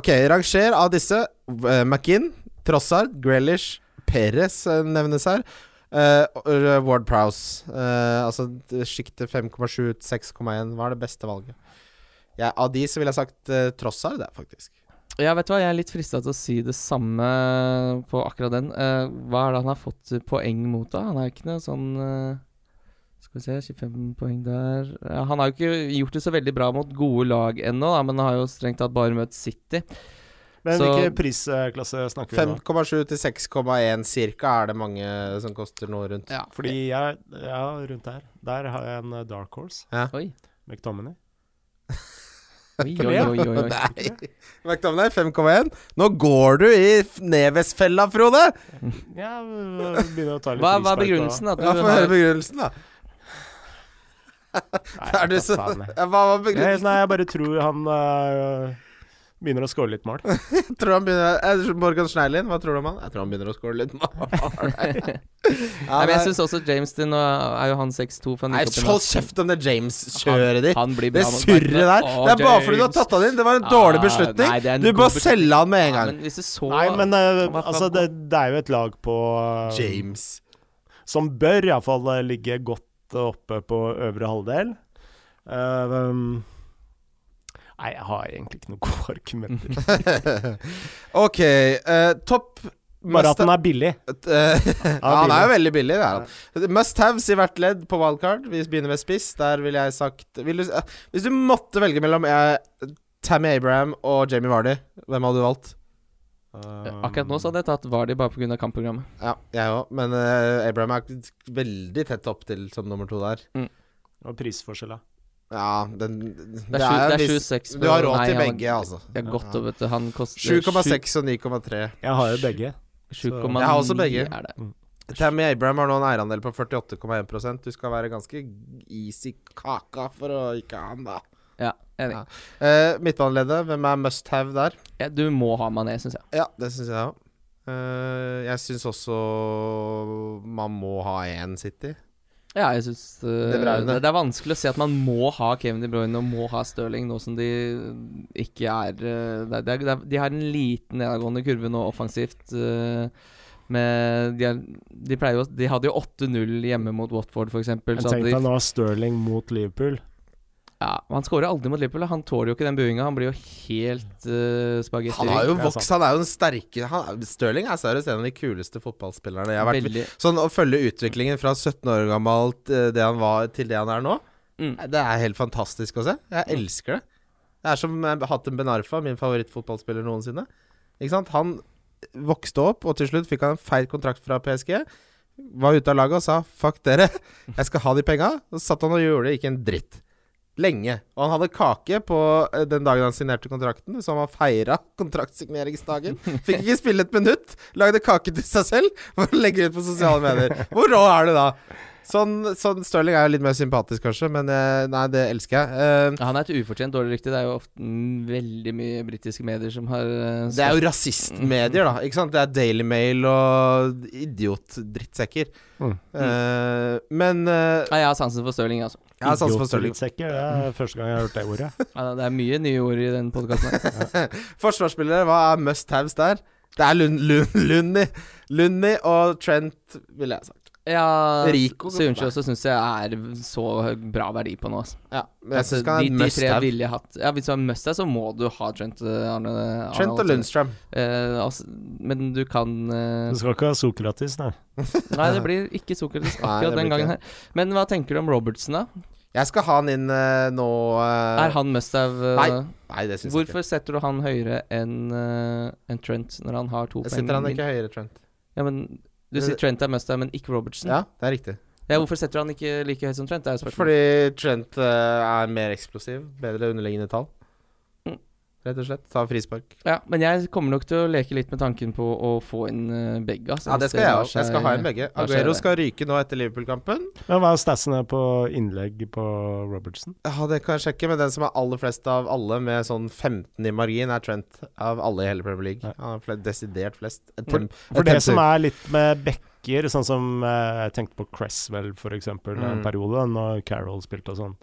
C: Ok, ranger av disse. Uh, McInn, Trossard, Grealish, Perez eh, nevnes her. Eh, Ward Prowse. Eh, altså sjiktet 5,7 til 6,1. Hva er det beste valget? Ja, av de så ville jeg sagt uh, Trossard, det, faktisk.
B: Ja, vet du hva, jeg er litt frista til å si det samme på akkurat den. Uh, hva er det han har fått poeng mot, da? Han er jo ikke noe sånn uh, Skal vi se, 25 poeng der ja, Han har jo ikke gjort det så veldig bra mot gode lag ennå, da, men har jo strengt tatt bare møtt City.
D: Men
B: Så-
D: hvilken prisklasse snakker vi om?
C: 5,7 til 6,1 cirka er det mange som koster nå rundt.
B: Ja,
D: Fordi jeg, ja, rundt der. Der har jeg en eh, dark horse.
B: Oi.
D: McTominay.
B: Oi, oi, oi.
C: Nei! McTominay 5,1. Nå går du i Neves-fella, Frode!
D: Ja, begynner å ta litt
B: Hva, hva er begrunnelsen? At du
C: Ja, Få høre begrunnelsen, da.
D: Nei,
C: Er du så Hva var begrunnelsen?
D: nei, jeg bare tror han øh, begynner å score litt mål.
C: Tror han begynner eh, Morgan Schneilin, hva tror du om han? Jeg tror han begynner å score litt mål.
B: ja, men jeg syns også James din og er jo han 6-2 fra
C: Nei, hold kjeft om det James-kjøret ditt.
B: Han han
C: Det surret der.
B: Å,
C: Det er bare fordi du har tatt han inn. Det var en
B: Ah,
C: dårlig beslutning.
B: nei, en
C: Du bør selge han med en
B: Ja,
C: gang.
B: men så
D: Nei, men
B: uh,
D: altså, det, det er jo et lag på uh,
C: James.
D: Som bør iallfall ligge godt oppe på øvre halvdel. Uh, um, nei, jeg har egentlig ikke noen gode argumenter.
C: ok, uh, topp
D: Bare at den er billig.
C: Uh, ja, han er jo veldig billig, det er han. Must haves i hvert ledd på wildcard. Vi begynner med spiss. Der ville jeg sagt vil du, uh, Hvis du måtte velge mellom eh, Tammy Abraham og Jamie Vardy, hvem hadde du valgt?
B: Akkurat nå så hadde jeg tatt Vardy bare pga. kampprogrammet.
C: Ja, jeg òg, men uh, Abraham er veldig tett opp til som nummer to der.
D: Og prisforskjell, da.
C: Ja, den
B: Det er, det er
C: hvis-
B: 7-6.
C: Du har råd
B: Nei,
C: til
B: han-
C: begge, altså.
B: Er godt å vet du. Han koster
C: 7,6 og 9,3.
D: Jeg har jo begge.
B: 7,
C: Jeg har også begge.
B: er det.
C: Tammy Abraham har nå en eierandel på 48,1% Du skal være ganske easy kaka for å ikke ha han, da.
B: Ja, enig.
C: Ja. Uh, Midtbaneleddet, hvem er must have der?
B: Ja, du må ha Mané, syns jeg.
C: Ja, det syns jeg òg. jeg syns også man må ha én City.
B: Ja, jeg syns
C: uh,
B: det, det er vanskelig å si at man må ha Kevin De Bruyne og må ha Stirling nå som de ikke er uh, det, er- det, er- det, De har en liten nedadgående kurve nå offensivt. Uh, med, de, er, de, pleier jo, de hadde jo 8-0 hjemme mot Watford, f.eks.
D: Tenk deg nå Stirling mot Liverpool.
B: Ja, Han skårer aldri mot Liverpool. Han tåler jo ikke den buinga. Han blir jo helt uh, spagetti.
C: Han har jo vokst, han er jo den sterke han, Stirling er seriøst en av de kuleste fotballspillerne jeg har vært
B: Veldig
C: Sånn å følge utviklingen fra 17 år gammelt, eh, det han var, til det han er nå,
B: mm.
C: det er helt fantastisk å se. Jeg elsker det. Det er som eh, Hatem Benarfa, min favorittfotballspiller noensinne. Ikke sant? Han vokste opp, og til slutt fikk han en feil kontrakt fra PSG. Var ute av laget og sa 'fuck dere, jeg skal ha de penga'. Så satt han og gjorde det, ikke en dritt. Lenge. Og han hadde kake på eh, den dagen han signerte kontrakten, så han var feira kontraktsigneringsdagen. Fikk ikke spille et minutt. Lagde kake til seg selv for å legge ut på sosiale medier. Hvor rå er du da? Sånn, sånn Stirling er jo litt mer sympatisk, kanskje, men eh, nei, det elsker jeg. Uh,
B: Ja, Han er et ufortjent dårlig rykte. Det er jo ofte mm, veldig mye britiske medier som har uh,
C: det er jo rasistmedier, da. Ikke sant? Det er Daily Mail og idiot-drittsekker.
D: Mm.
C: Eh, men uh,
B: ah, jeg har sansen for Stirling, altså.
C: jeg har sans for Stirling.
D: Idiotdrittsekker, Det er første gang jeg har hørt det ordet.
B: Ja, det er mye nye ord i den podkasten.
C: Forsvarsspillere, hva er must haves der? Det er Lund, Lund, Lunni. Lunni og Trent, ville jeg sagt.
B: Ja,
C: for
B: Sunchi også syns jeg er så bra verdi på nå. Altså.
C: Ja, men jeg
B: Altså, de, de tre ville hatt. Ja, Hvis du har must have, så må du ha Trent. eh, Arne, Arne
C: Trent og Lundstrøm.
B: Eh, altså, men du kan eh,
D: Du skal ikke ha Sokratis, nei.
B: Nei, det blir ikke
C: Sokratis
B: akkurat den gangen her. Men hva tenker du om Robertsen, da?
C: Jeg skal ha han inn uh, nå uh...
B: Er han must have? eh,
C: Nei, Nei, det syns jeg ikke.
B: Hvorfor setter du han høyere enn enn Trent når han har to
C: Jeg setter han ikke høyere, Trent?
B: Ja, men Du sier Trent er must have, men ikke Robertson?
C: Ja, det er riktig.
B: Ja, hvorfor setter du han ikke like høyt som Trent? Det er.
C: Fordi Trent eh, er mer eksplosiv. Bedre underliggende tall.
B: Mm.
C: Rett og slett. Ta frispark.
B: Ja, men jeg kommer nok til å leke litt med tanken på å få inn uh, begge. Altså,
C: Ja, det skal jeg òg. Jeg skal ha inn begge. Aguero skal ryke nå etter Liverpool-kampen.
D: Men hva er statsene på innlegg på Robertson?
C: Ja, det kan jeg sjekke, men den som er aller flest av alle, med sånn 15 i margin, er Trent. Av alle i hele Premier League.
D: Ja.
C: Han har flest, desidert flest. Et
D: For, for
C: et
D: det som er litt med Beck sånn som eh, jeg tenkte på Cresswell for eksempel, en
C: Mm.
D: periode, når Carol spilte og sånn.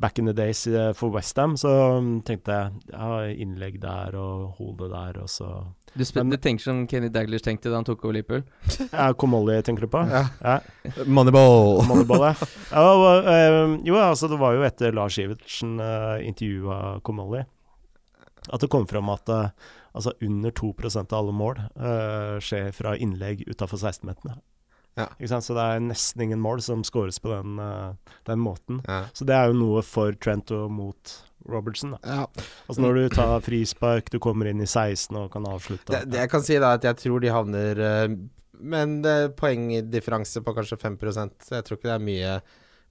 D: Back in the days eh, for Westham, så mm, tenkte jeg ja, innlegg der og hode der, og så
B: Du,
D: Men-
B: du tenker som Kenny Daglish tenkte da han tok over Liverpool?
D: ja, Komolli tenker du på?
C: Ja.
D: Ja.
C: Moneyball.
D: Moneyball, ja. ja og, eh, jo, altså det var jo etter Lars Ivertsen uh, intervjua Komolli, at det kom fram at uh, altså under 2% av alle mål uh, skjer fra innlegg utafor 16-meterne.
C: Ja.
D: Så det er nesten ingen mål som scores på den, eh, den måten.
C: Ja.
D: Så det er jo noe for Trent og mot Robertson.
C: Ja.
D: Altså når du tar frispark, du kommer inn i 16 og kan avslutte.
C: Det, det jeg kan si, da, er at jeg tror de havner eh, med en eh, poengdifferanse på kanskje 5 så jeg tror ikke det er mye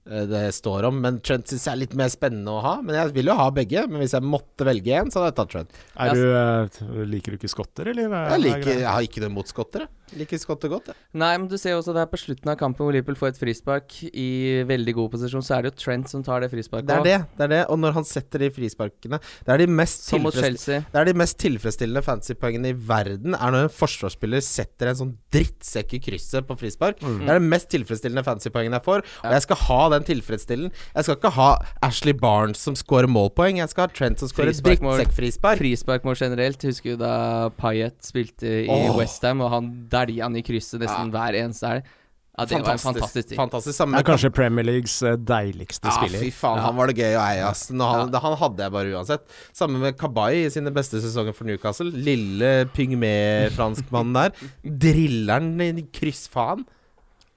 C: det står om. Men Trent syns jeg er litt mer spennende å ha. Men jeg vil jo ha begge. Men hvis jeg måtte velge én, så hadde jeg tatt Trent.
D: er du, eh, liker du ikke skotter, eller? er-
C: Jeg,
D: er
C: liker, jeg har ikke noe mot skottere. Liker skotter godt, jeg.
B: Nei, men du ser jo også det er på slutten av kampen hvor Liverpool får et frispark i veldig god posisjon, så er det jo Trent som tar det frisparket.
C: Det er det. det er det Og når han setter de frisparkene Det er de mest tilfredsstillende. Det er de mest tilfredsstillende fantasypoengene i verden Er når en forsvarsspiller setter en sånn drittsekk i krysset på frispark.
D: Mm.
C: Det er det mest tilfredsstillende fantasypoengene jeg får. Og jeg skal ha den tilfredsstillen. Jeg skal ikke ha Ashley Barnes som scorer målpoeng. Jeg skal ha Trent som scorer drittsekkfrispark.
B: Frisparkmål generelt. Husker du da Payet spilte i
C: oh.
B: Westham, og han dælja han i krysset nesten hver eneste elg? Ja, det var en fantastisk ting.
C: Fantastisk.
D: Det
C: Samme
D: er kanskje Premier Leagues eh, deiligste
C: ja,
D: spiller.
C: fy faen,
B: Ja.
C: han var det gøy å eie, ass. Nå, han,
B: Ja.
C: han hadde jeg bare uansett. Samme med Kabay i sine beste sesonger for Newcastle. Lille pygme-franskmannen der. Drilleren i kryssfaen.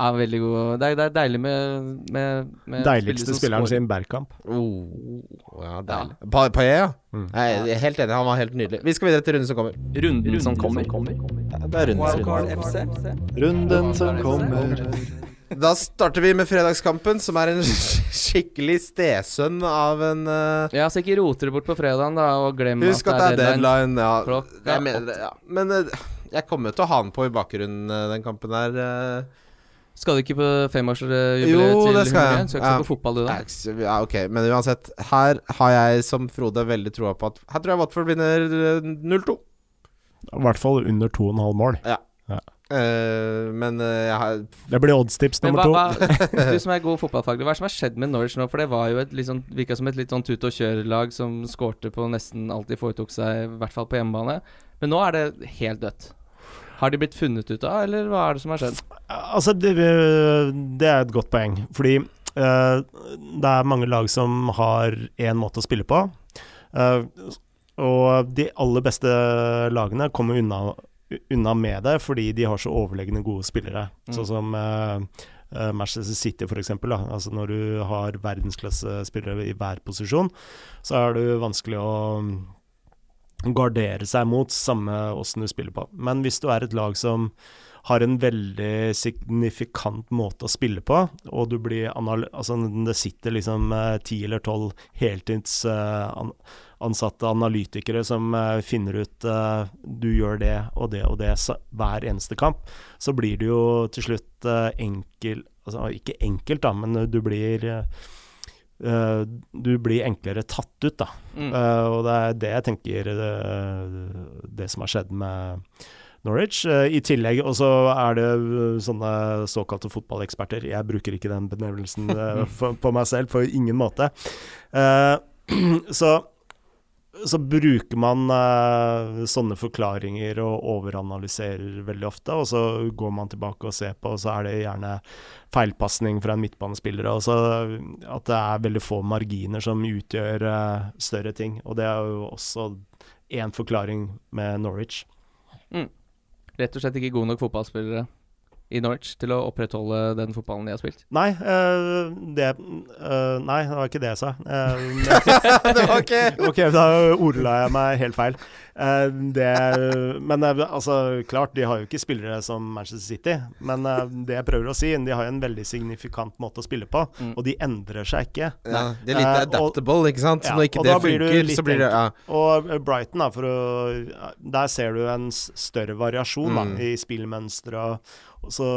B: Ja, veldig god. Det er, det er deilig med, med, med
D: Deiligste spilleren sin Bergkamp.
C: Oh, ja, deilig. Pa Paillet, ja.
D: Mm.
C: Jeg er helt enig, han var helt nydelig. Vi skal videre til runden som kommer.
B: Runden som kommer.
C: Det er
A: runden,
C: runden.
A: FC.
E: Runden som kommer.
C: Da starter vi med fredagskampen, som er en skikkelig stesønn av en uh...
B: Ja, så ikke roter det bort på fredagen, da, og glem
C: Husk at det er deadline. Ja, jeg mener det, ja. Men uh, jeg kommer til å ha den på i bakgrunnen, uh, den kampen der. eh.
B: Skal du ikke på femårsjubileet
C: Jo,
B: til
C: det skal jeg.
B: Skal ikke
C: Ja.
B: på fotball, du, da?
C: Ja, ok, men uansett. Her har jeg som Frode veldig troa på at Her tror jeg Watford vinner eh, 0-2.
D: I hvert fall under 2,5 mål.
C: Eh, men uh, jeg har
D: Det blir oddstips nummer
B: hva,
D: to.
B: hva, du som er god fotballfaglig, hva er det som har skjedd med Norwich nå? For det var jo et litt sånn, virka som et litt sånn tut og kjør-lag som skårte på nesten alt de foretok seg, i hvert fall på hjemmebane. Men nå er det helt dødt. Har de blitt funnet ut av, eller hva er det som har skjedd?
D: Altså, det, det er et godt poeng. Fordi uh, det er mange lag som har én måte å spille på. Uh, og de aller beste lagene kommer unna, unna med det fordi de har så overlegne gode spillere.
B: Mm.
D: Sånn som eh, Manchester City, f.eks. Altså når du har verdensklassespillere i hver posisjon, så er det vanskelig å gardere seg mot, samme åssen du spiller på. Men hvis du er et lag som har en veldig signifikant måte å spille på, og du blir anal altså det sitter liksom eh, ti eller tolv heltidsansatte eh, analytikere som eh, finner ut eh, du gjør det og det og det hver eneste kamp, så blir det jo til slutt eh, enkel Altså ikke enkelt, da, men du blir eh, du blir enklere tatt ut, da.
B: Mm.
D: Uh, og det er det jeg tenker eh, Det som har skjedd med Norwich. I tillegg og så er det sånne såkalte fotballeksperter. Jeg bruker ikke den benevnelsen på meg selv på ingen måte. Så så bruker man eh, sånne forklaringer og overanalyserer veldig ofte, og så går man tilbake og ser på, og så er det gjerne feilpasning fra en midtbanespiller. Og så at det er veldig få marginer som utgjør eh, større ting. Og det er jo også én forklaring med Norwich.
B: Rett og slett ikke gode nok fotballspillere i Norwich til å opprettholde den fotballen de har spilt.
D: Nei, eh, det eh, Nei, det var ikke det jeg sa. Eh,
C: Det var ikke
D: Ok, da ordla jeg meg helt feil. Uh, det, men altså, klart, de har jo ikke spillere som Manchester City. Men uh, det jeg prøver å si, de har en veldig signifikant måte å spille på,
B: Mm.
D: og de endrer seg ikke.
C: ja, De er litt
D: adaptable, og-
C: ikke sant? Så
D: Ja,
C: når ikke det
D: da blir
C: funker, så blir det ja.
D: Og Brighton, da, for å Der ser du en større variasjon da,
C: Mm.
D: i spillmønster. Og, og så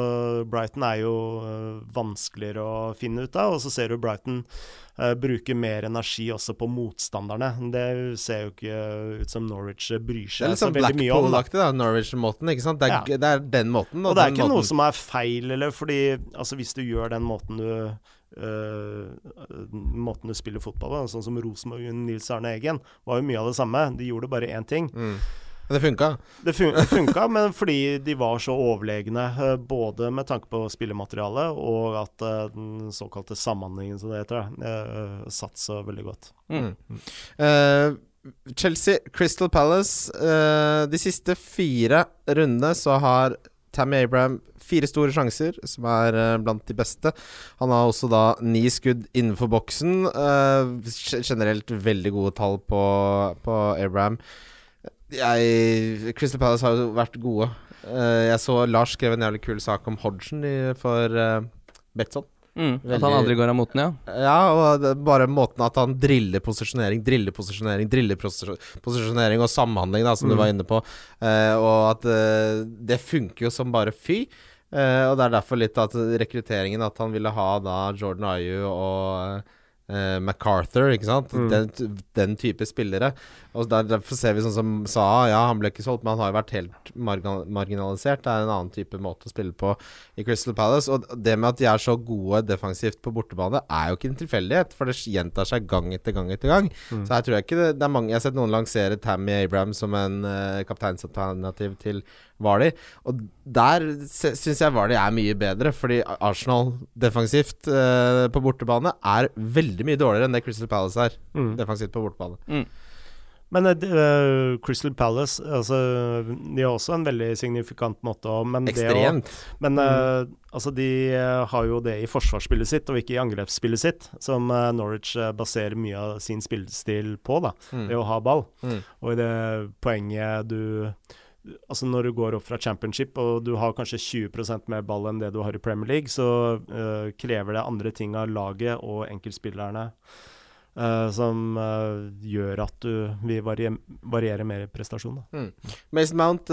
D: Brighton er jo eh, vanskeligere å finne ut av, og så ser du Brighton eh, bruke mer energi også på motstanderne. Det ser jo ikke ut som Norwich eh, bryr
C: Det er
D: seg
C: litt
D: så
C: sånn
D: veldig mye om. Da.
C: Blackpool-aktig, da. Norwich-måten, ikke sant? Det er, det er den måten.
D: Og det er
C: ikke
D: ikke noe som er feil, eller fordi altså, hvis du gjør den måten du Uh, måten du spiller fotball på. Sånn som Rosenborg og Nils Arne Eggen var jo mye av det samme. De gjorde bare én ting.
C: Mm. Det funka.
D: Det funka, men fordi de var så overlegne, eh, både med tanke på spillemateriale og at eh, den såkalte samhandlingen, som det heter, uh, satt så veldig godt.
B: Mm.
C: Uh, Chelsea, Crystal Palace. Uh, de siste fire rundene så har Tammy Abraham fire store sjanser, som er eh, blant de beste. Han har også da ni skudd innenfor boksen. Uh, generelt veldig gode tall på, på Abraham. Jeg, Crystal Palace har jo vært gode. Eh, jeg så Lars skrev en jævlig kul sak om Hodgson i, for uh, Betson.
B: Mm. At han aldri går av moten, ja.
C: Ja, og bare måten at han driller posisjonering, driller posisjonering, driller posisjonering og samhandling, da, som du
D: Mm.
C: var inne på. Uh, og at uh, det funker jo som bare fy. Uh, og det er derfor litt at rekrutteringen At han ville ha da Jordan Ayu og eh, MacArthur, ikke sant?
D: Mm.
C: Den, den type spillere. Og der, derfor ser vi sånn som Sa, ja, han ble ikke solgt, men han har jo vært helt marginalisert. Det er en annen type måte å spille på i Crystal Palace. Og det med at de er så gode defensivt på bortebane, er jo ikke en tilfeldighet, for det gjentar seg gang etter gang etter gang.
D: Mm.
C: Så her tror jeg ikke det, det er mange Jeg har sett noen lansere Tammy Abraham som en uh, kapteinsalternativ til Vardy. Og der syns jeg Vardy er mye bedre, fordi Arsenal defensivt eh, på bortebane er veldig mye dårligere enn det Crystal Palace er
D: Mm.
C: defensivt på bortebane.
D: Men uh, eh, Crystal Palace altså, De har også en veldig signifikant måte å Men, det å,
C: Ekstremt.
D: men mm. altså, de eh, har jo det i forsvarsspillet sitt, og ikke i angrepsspillet sitt, som eh, Norwich eh, baserer mye av sin spillestil på. da
C: Mm.
D: Det å ha ball.
C: Mm.
D: Og i det poenget du Altså Når du går opp fra championship og du har kanskje 20% mer ball enn det du har i Premier League, så uh, krever det andre ting av laget og enkeltspillerne uh, som uh, gjør at du vil varier, variere mer i prestasjon. Da.
C: Mason Mount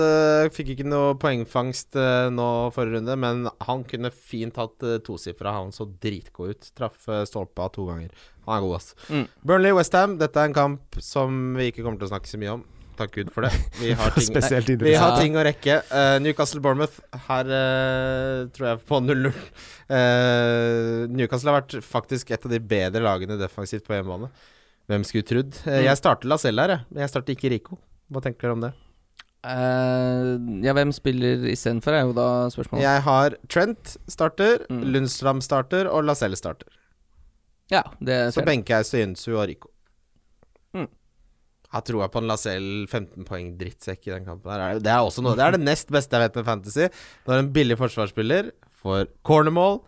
C: fikk ikke noe poengfangst nå forrige runde, men han kunne fint hatt uh, tosifra. Han så dritgod ut. Traff uh, stolpa to ganger. Han er god, ass.
B: Mm.
C: Burnley-Westham, dette er en kamp som vi ikke kommer til å snakke så mye om. Takk Gud for det. Vi har ting,
D: nei,
C: vi har ting å rekke. Uh, Newcastle-Bournemouth, her uh, tror jeg på 0-0. Uh, Newcastle har vært faktisk et av de bedre lagene defensivt på hjemmebane. Hvem skulle trodd? Eh,
B: Mm.
C: Jeg starter Lacelle her, jeg. Men jeg starter ikke Rico. Hva tenker dere om det?
B: Eh, ja, hvem spiller istedenfor, er jo da spørsmålet.
C: Jeg har Trent starter,
B: Mm.
C: Lundstram starter og Lacelle starter.
B: Ja, det er
C: Så benker jeg Soyuncu og Rico. Har troa på en Lacelle 15 poeng drittsekk i den kampen. her Det er også noe Det er det nest beste jeg vet med Fantasy. Når en billig forsvarsspiller får cornermål,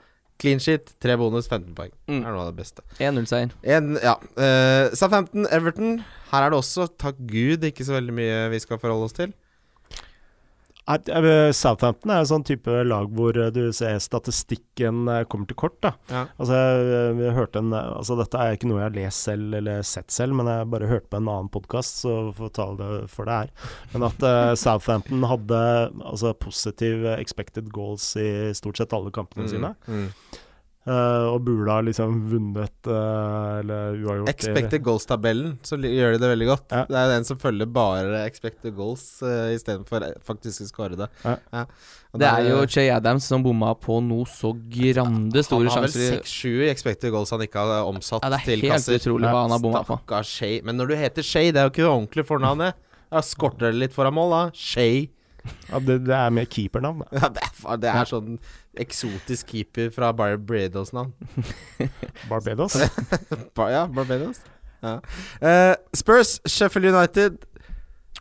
C: clean shit, tre bonus, 15 poeng.
B: Mm.
C: Det er noe av det beste.
B: 1-0-seier.
C: En, ja. Uh, Southampton, Everton. Her er det også, takk Gud, ikke så veldig mye vi skal forholde oss til.
D: Er- Southampton er en sånn type lag hvor eh, du ser statistikken eh, kommer til kort. da
C: Ja.
D: Altså jeg, jeg hørte en Altså Dette er ikke noe jeg har lest selv eller sett selv, men jeg bare hørt på en annen podkast, så får ta det for det her. Men at uh, Southampton hadde altså positiv eh, expected goals i stort sett alle kampene sine.
C: Mm.
D: Eh, og burde ha liksom vunnet uh, eller uavgjort.
C: Expected goals-tabellen, så gjør de det veldig godt.
D: Ja.
C: Det er den som følger bare expected goals uh, istedenfor faktisk å skåre det.
D: Ja.
C: Ja.
B: Det er jo
C: Jay
B: Che Adams som bomma på noe så grande store sjanser.
C: Han har vel
B: seks-sju
C: 6-7 i expected goals han ikke har omsatt
B: Ja, det er
C: til
B: helt
C: kasser.
B: utrolig hva han har bomma på.
C: Stakkars Shay. Men når du heter Shay, det er jo ikke ordentlig fornavnet. Da Skorter det litt foran mål, da? Shay.
D: Ja, det, det er mer keepernavn, da.
C: Ja, det, er, det er sånn eksotisk keeper fra Barbados-navn.
D: Barbados.
C: Bar ja, Barbados. Ja. Uh, Spurs, Sheffield United.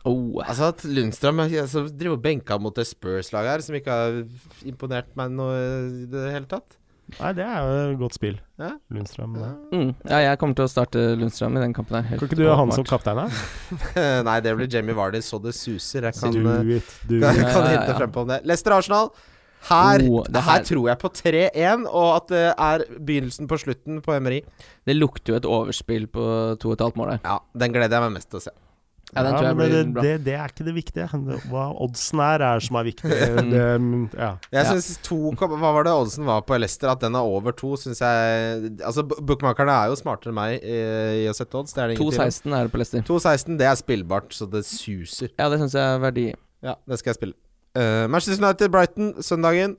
B: Oh,
C: Altså at Lundstrøm altså, driver og benka mot det Spurs-laget her, som ikke har imponert meg noe i det hele tatt.
D: Nei, det er jo et godt spill.
C: Ja.
D: Lundstrøm.
C: Ja.
B: Mm. Ja, jeg kommer til å starte Lundstrøm i den kampen her. helt
D: Kan ikke du ha han som kaptein, da?
C: Nei, det blir Jamie Vardy så det suser. Jeg kan,
D: Do it, do
C: kan,
D: it.
C: kan
B: Ja, ja,
C: hinte
B: ja.
C: frem på om det. Leicester Arsenal. Her,
B: Oh,
C: her
B: her-
C: tror jeg på 3-1, og at det er begynnelsen på slutten på Emery.
B: Det lukter jo et overspill på to og et halvt mål her.
C: Ja, den gleder jeg meg mest til å se.
B: Ja, den tror jeg
D: men
B: blir
D: det,
B: bra.
D: det, det er ikke det viktige. Hva oddsen er, er som er viktig. Det, ja.
C: Jeg
B: Ja.
C: synes to Hva var det oddsen var på Leicester? At den er over to, syns jeg Altså, bookmakerne er jo smartere enn meg i, i å sette odds. 2,16 er det ingen tvil om.
B: 2-16 er det på Leicester.
C: 2-16, det er spillbart, så det suser.
B: Ja, det syns jeg er verdi.
C: Ja, det skal jeg spille. Eh, Manchester United, Brighton, søndagen.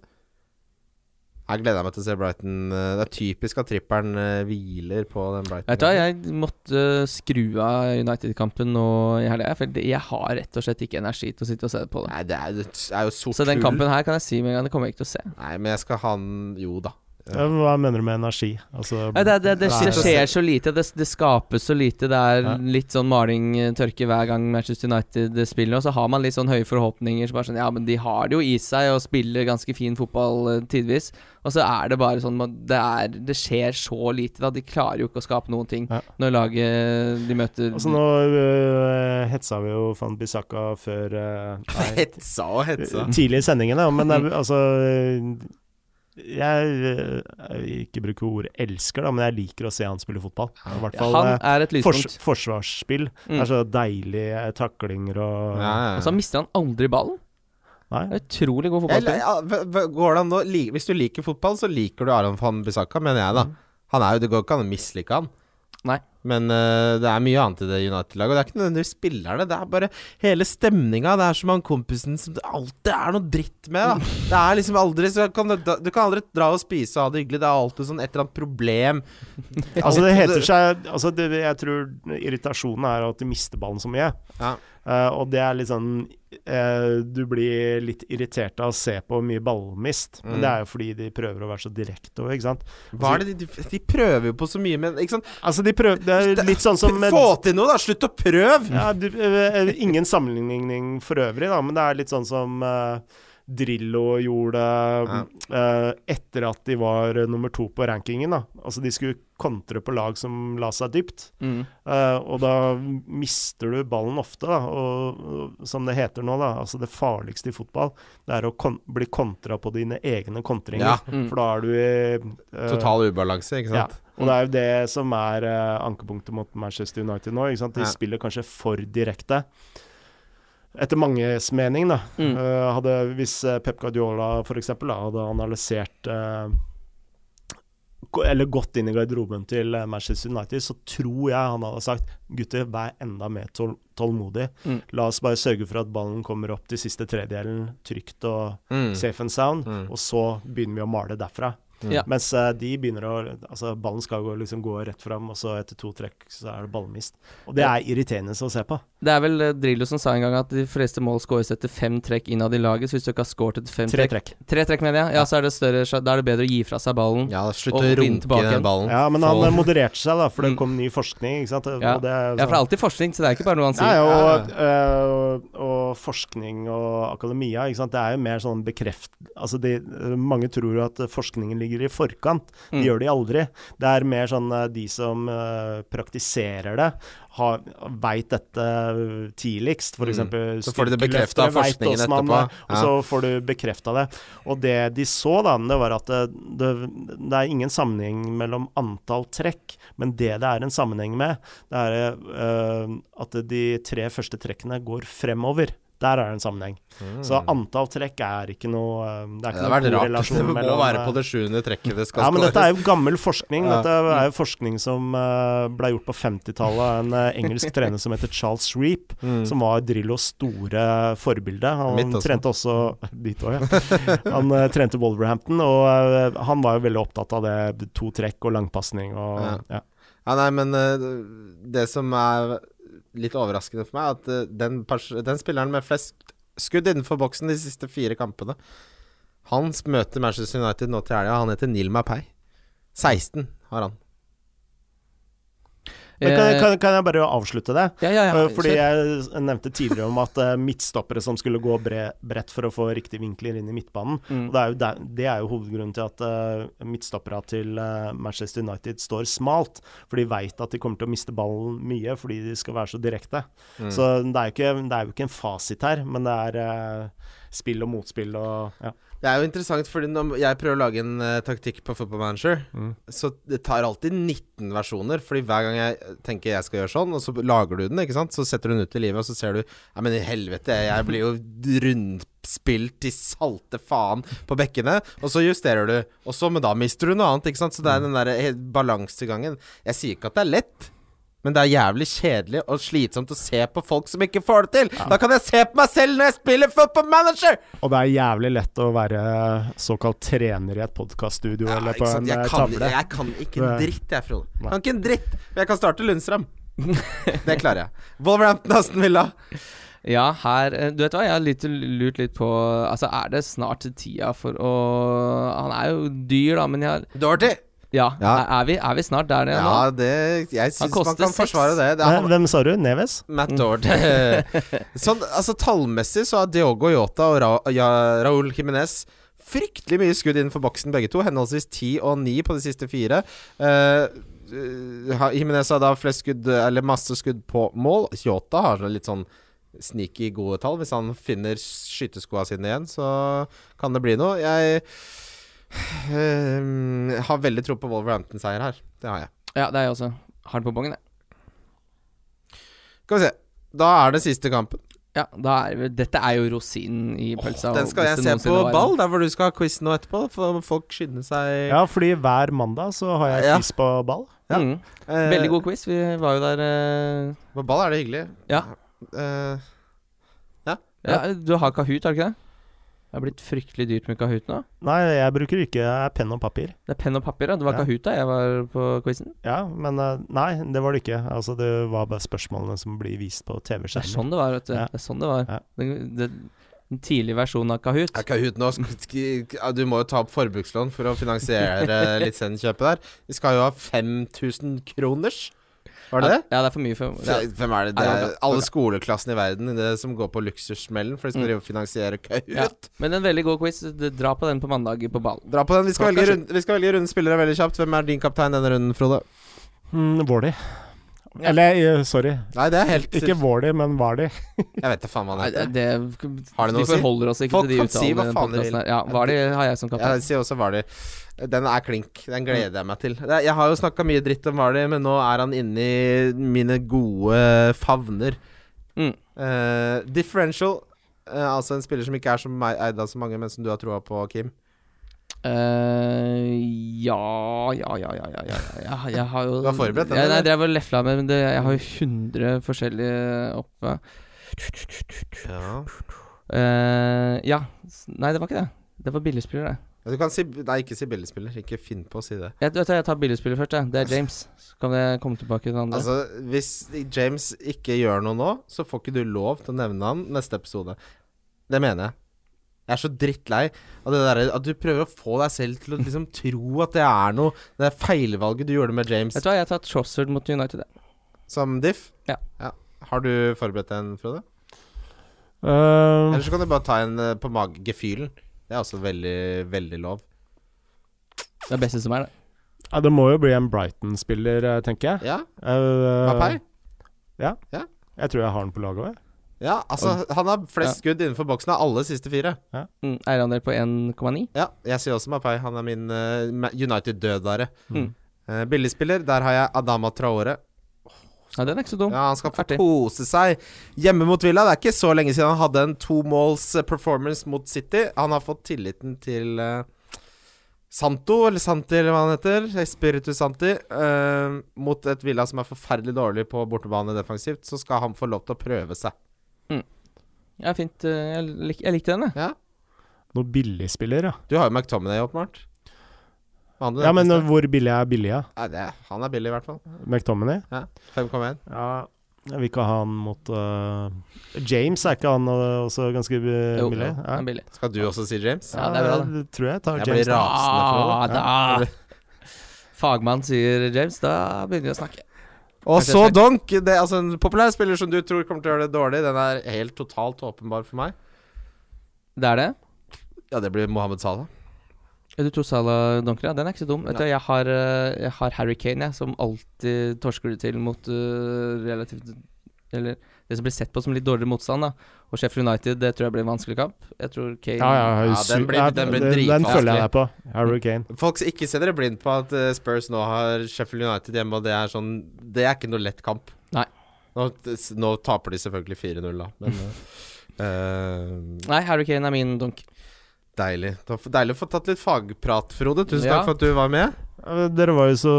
C: Jeg gleder meg til å se Brighton. eh, Det er typisk at trippelen eh, hviler på den Brighton.
B: Vet du hva, jeg måtte skru av United-kampen nå i helga. For jeg har rett og slett ikke energi til å sitte og se på det.
C: Nei, det er, det er jo sort
B: Så den kampen her kan jeg si med en gang, det kommer jeg ikke til å se.
C: Nei, men jeg skal ha den Jo da.
D: Ja, Hva mener du med energi? Altså,
B: ja, det, det, det, det skjer så lite. Det, det skapes så lite. Det er
D: Ja.
B: litt sånn maling, eh, tørke hver gang Manchester United spiller. Og så har man litt sånn høye forhåpninger. Så bare sånn, ja, men de har det jo i seg og spiller ganske fin fotball eh, tidvis. Og så er det bare sånn det, er, det skjer så lite, da. De klarer jo ikke å skape noen ting
D: Ja.
B: når laget de møter
D: Altså Nå uh, hetsa vi jo Van Bissaka før uh, nei,
C: Hetsa og hetsa.
D: tidlig i sendingen, da, men det er, altså Jeg øh, jeg vil ikke bruke ordet elsker, da, men jeg liker å se han spille fotball. I hvert fall
B: Han
D: øh,
B: er et
D: fors
B: lyspunkt.
D: forsvarsspill.
B: Mm.
D: Det er så deilige taklinger og
C: Ja, ja,
B: Og så mister han aldri ballen.
D: Nei.
B: Det er Utrolig god
C: Eller,
B: fotballspiller.
C: ja, hva- hva- går det an å li- Hvis du liker fotball, så liker du Aron van Bissaka, mener jeg, da.
B: Mm.
C: Han er jo, Det går ikke an å mislike han.
B: Nei.
C: Men uh, det er mye annet i det United-laget. Og det er ikke nødvendigvis spillerne, det er bare hele stemninga. Det er som han kompisen som det alltid er noe dritt med. Da. Det er liksom aldri så kan du, du kan aldri dra og spise og ha det hyggelig. Det er alltid sånn et eller annet problem.
D: Altså det heter seg altså det, Jeg tror irritasjonen er at de mister ballen så mye.
C: Ja.
D: Eh, og det er litt sånn uh, Du blir litt irritert av å se på mye ballmist.
C: Mm.
D: Men det er jo fordi de prøver å være så direkte òg, ikke sant.
C: Hva er det de, de, prøver jo på så mye, men ikke sant?
D: Altså de prøver Det er litt sånn som
C: Få til noe, da! Slutt å prøve!
D: ja, du, eh, Ingen sammenligning for øvrig, da, men det er litt sånn som eh, Drillo gjorde eh, etter at de var nummer to på rankingen. da Altså De skulle kontre på lag som la seg dypt.
B: Mm.
D: Eh, og da mister du ballen ofte, da. Og, og som det heter nå, da. Altså det farligste i fotball, det er å kon bli kontra på dine egne kontringer.
C: Ja.
B: Mm.
D: For da er du i eh,
C: Total ubalanse, ikke
D: ja. Og det er jo det som er eh, ankepunktet mot Manchester United nå. Ikke sant? De
C: Ja.
D: spiller kanskje for direkte. Etter manges mening, da.
B: Mm.
D: Uh, hadde, hvis uh, Pep Guardiola f.eks. hadde analysert uh, eller gått inn i garderoben til eh, Manchester United, så tror jeg han hadde sagt gutter, vær enda mer tål tålmodig.
B: Mm.
D: La oss bare sørge for at ballen kommer opp til siste tredjedelen trygt og
C: Mm.
D: safe and sound,
C: Mm.
D: og så begynner vi å male derfra.
C: Mm.
B: Ja.
D: Mens eh, de begynner å Altså, ballen skal gå, liksom gå rett fram, og så etter to trekk så er det ballmist. Og det er irriterende å se på.
B: Det er vel eh, Drillo som sa en gang at de fleste mål skåres etter fem trekk innad i laget. Så hvis du ikke har skåret etter fem
D: Tre
B: trekk
D: trekk.
B: Tre trekk, mener jeg. Ja, så er det større Da er det bedre å gi fra seg ballen.
C: Ja, slutt
B: Og
C: å
B: vinne
C: runke den ballen.
D: Ja, men han eh, modererte seg, da, for det
B: Mm.
D: kom ny forskning. Ikke sant?
B: Ja.
D: Det
B: Ja, for det er alltid forskning, så det er ikke bare noe han sier.
D: Nei, og, øh, og, og forskning og akademia, ikke sant? det er jo mer sånn bekreft... Altså, de, mange tror at forskningen ligger i forkant. Det
B: Mm.
D: gjør de aldri. Det er mer sånn øh, de som øh, praktiserer det, har- veit dette tidligst. For
C: Mm. Så får de det bekreftet av forskningen
D: etterpå.
C: etterpå.
D: Og så får du bekrefta det. Og det de så, da, det var at det, det, det er ingen sammenheng mellom antall trekk, men det det er en sammenheng med, det er uh, at de tre første trekkene går fremover. Der er det en sammenheng.
C: Mm.
D: Så antall trekk er ikke noe øh, Det er
C: Det
D: ikke
C: vært
D: noe
C: rart.
D: korrelasjon
C: Det må
D: mellom
C: være på det sjuende trekket det skal
D: ja, men
C: skåres.
D: dette er jo gammel forskning. Dette er jo forskning som uh, ble gjort på 50-tallet av en eh, engelsk trener som heter Charles Reap,
C: Mm.
D: som var Drillos store forbilde. Han trente også Ditt òg, ja. Han uh, trente Wolverhampton, og uh, han var jo veldig opptatt av det. To trekk og langpasning og
C: Ja.
D: ja.
C: Ja, nei, men uh, det som er litt overraskende for meg, at eh, den, den spilleren med flest skudd innenfor boksen de siste fire kampene Han møter Manchester United nå til helga. Han heter Neil Mapei. 16 har han.
D: Men kan,
B: Eh,
D: kan, kan jeg bare avslutte det?
B: ja, ja, ja.
D: Eh, Fordi jeg nevnte tidligere om at eh, midtstoppere som skulle gå bredt for å få riktige vinkler inn i midtbanen.
B: Mm.
D: Det er jo, det er jo hovedgrunnen til at midtstoppere til Manchester United står smalt. For de veit at de kommer til å miste ballen mye fordi de skal være så direkte.
C: Mm.
D: Så det er, ikke, det er jo ikke en fasit her, men det er spill og motspill og ja.
C: Det er jo interessant, fordi når jeg prøver å lage en uh, taktikk på Football Manager,
D: Mm.
C: så det tar alltid 19 versjoner. Fordi hver gang jeg tenker jeg skal gjøre sånn, og så lager du den, ikke sant, så setter du den ut i livet, og så ser du Nei, men i helvete, jeg blir jo rundspilt til salte faen på bekkene. Og så justerer du, og så, men da mister du noe annet, ikke sant. Så det er den der helt balansegangen. Jeg sier ikke at det er lett. Men det er jævlig kjedelig og slitsomt å se på folk som ikke får det til. Da kan jeg se på meg selv når jeg spiller football manager!
D: Og det er jævlig lett å være såkalt trener i et podkaststudio
C: Ja,
D: eller på en
C: jeg,
D: eh,
C: kan,
D: tavle.
C: jeg kan ikke en dritt, jeg, Frode.
D: Nei.
C: Kan ikke en dritt. Men jeg kan starte Lundstrøm. det klarer jeg. Wolverhampton Aston Villa.
B: Ja, her eh, Du vet hva, jeg har litt, lurt litt på Altså, er det snart tida for å Han er jo dyr, da, men jeg har
C: Dorty.
B: Ja,
C: Ja.
B: Er, vi, er vi snart der nede
C: Ja,
B: nå?
C: det Jeg syns man kan
B: seks.
C: forsvare det. det er,
D: Hvem sa du? Neves?
C: Matt Dord. sånn, altså Tallmessig så har Diogo Yota og Ra ja, Raúl Jiminez fryktelig mye skudd innenfor boksen, begge to. Henholdsvis ti og ni på de siste fire. Uh, Jiménez har da flest skudd, eller masse skudd på mål. Yota har litt sånn sneaky gode tall. Hvis han finner skyteskoa sine igjen, så kan det bli noe. Jeg eh, har veldig tro på Wolverhampton-seier her. Det har jeg.
B: Ja, det er jeg også. Har det på bongen, jeg.
C: Skal vi se. Da er det siste kampen.
B: Ja, da er vi, dette er jo rosinen i pølsa.
C: Den skal jeg se på
B: var
C: ball, der hvor du skal ha quiz nå etterpå. For folk skynder seg
D: Ja, fordi hver mandag så har jeg
C: Ja.
D: quiz på ball.
C: Ja.
B: Mm.
C: Eh,
B: Veldig god quiz. Vi var jo der uh...
C: På ball er det hyggelig.
B: Ja.
C: Eh,
B: ja. Du har Kahoot, har du ikke det? Det har blitt fryktelig dyrt med Kahoot nå.
D: Nei, jeg bruker ikke eh, penn og papir.
B: Det er penn og papir, ja. Det var
D: Ja.
B: Kahoot da jeg var på quizen.
D: Ja, men eh, nei, det var det ikke. Altså, det var bare spørsmålene som blir vist på
B: Det er sånn det var, vet du.
D: Ja.
B: Det er sånn det var.
D: Ja.
B: Den, det, den tidlige versjonen av Kahoot.
C: Ja, Kahoot nå Du må jo ta opp forbrukslån for å finansiere lisenskjøpet der. Vi skal jo ha 5000 kroners. Var det det?
B: Ja, det er for mye for ja.
C: Hvem er det? Det er alle skoleklassene i verden det som går på luksussmellen, for de skal
B: Mm.
C: finansiere Kahoot.
B: Ja. Men en veldig god quiz. Dra på den på mandag på ball.
C: Dra på den. Vi skal, velge
B: sju.
C: runde, vi skal velge runde spillere veldig kjapt. Hvem er din kaptein denne runden, Frode?
D: Mm, Vardy. Eller, eh, sorry.
C: Nei, det er helt
D: Ikke Vårdi, men Vardi.
C: Jeg vet da faen hva han
B: det,
C: heter.
B: det
C: Har det noe å si? Folk kan si hva faen de vil.
B: Ja, Vardi har jeg som kaptein.
C: Jeg sier også Vardy. Den er klink. Den gleder jeg meg til. Jeg har jo snakka mye dritt om Vardy, men nå er han inne i mine gode favner.
B: Mm.
C: Uh, differential, uh, altså en spiller som ikke er som meg, eid av så mange, men som du har troa på, Kim.
B: Uh, ja, ja, ja, ja, ja, ja. Jeg, jeg har jo
C: Du har forberedt den,
B: Jeg, nei, jeg drev og lefla med men det, Jeg har jo 100 forskjellige oppe.
C: Ja.
B: Uh, ja. Nei, det var ikke det. Det var billigspiller, det.
C: Du kan si Nei, ikke si billigspiller. Ikke finn på å si det.
B: Jeg, vet du, jeg tar billigspiller først. Jeg. Det er James. Så kan jeg komme tilbake til den andre.
C: Altså, hvis James ikke gjør noe nå, så får ikke du lov til å nevne han neste episode. Det mener jeg. Jeg er så drittlei av det der at du prøver å få deg selv til å liksom tro at det er noe Det er feilvalget du gjorde med James
B: Vet du hva, jeg har tatt Trossard mot United.
C: som diff.
B: Ja.
C: Har du forberedt en, Frode?
D: Um,
C: Eller så kan du bare ta en eh, på mage Gefühlen. Det er også veldig, veldig lov.
B: Det er beste som er, det.
D: ja, det må jo bli en Brighton-spiller, eh, tenker jeg.
C: Ja,
D: Uh,
C: Mapai?
D: Jeg tror jeg har den på laget òg.
C: Ja, altså, han har flest skudd innenfor boksen av alle siste fire.
B: Mm, Eierandel på 1,9.
C: Ja, jeg sier også Mapai. Han er min uh, United-dødare.
B: Mm.
C: Uh, billigspiller, der har jeg Adama Traore.
B: Ja, den er ikke så dum.
C: Ja, Han skal få
B: Artig.
C: kose seg hjemme mot Villa. Det er ikke så lenge siden han hadde en to måls eh, performance mot City. Han har fått tilliten til uh, Santo, eller Santi, eller hva han heter. Espiritu Santi. Uh, mot et Villa som er forferdelig dårlig på bortebane defensivt. Så skal han få lov til å prøve seg.
B: Ja, fint. Jeg, lik, jeg likte den, jeg.
C: Ja.
D: Noe billigspiller, ja.
C: Du har jo McTominay, åpenbart.
D: Ja, men hvor billig er billig, ja?
C: Ja, Han er billig, i hvert fall.
D: McTominay?
C: Ja, 5,1.
D: Ja, jeg vil ikke ha han mot uh, James, er ikke han også ganske uh,
B: Jo,
D: billig?
B: er billig.
C: Skal du også si James?
B: Ja, det er bra, det.
D: tror jeg tar
C: Jeg blir
D: Jeg blir
C: rasende for
B: Ah,
C: det.
B: da. Fagmann sier James, da begynner vi å snakke.
C: Og så Donk. Det er altså en populær spiller som du tror kommer til å gjøre det dårlig. Den er helt totalt åpenbar for meg.
B: Det er det?
C: Ja, det blir Mohammed Salah.
B: Du tror Salah dunker, ja? Den er ikke så dum. Vet du, jeg har, eh, jeg har Harry Kane, jeg, som alltid torsker det til mot uh, relativt Eller det som blir sett på som litt dårligere motstand. da Og Sheffield United, det tror jeg blir en vanskelig kamp. Jeg tror Kane
D: Ja, ja,
C: Ja, den blir- den blir
D: den, den følger jeg deg på. Harry Kane.
C: Folk ikke se dere blind på at eh, Spurs nå har Sheffield United hjemme, og det er sånn Det er ikke noe lett kamp.
B: Nei.
C: Nå, nå taper de selvfølgelig 4-0, da, men uh,
B: Nei, Harry Kane er min dunk.
C: Deilig. Det var Deilig å få tatt litt fagprat, Frode. Tusen
B: Ja.
C: takk for at du var med.
D: Dere var jo så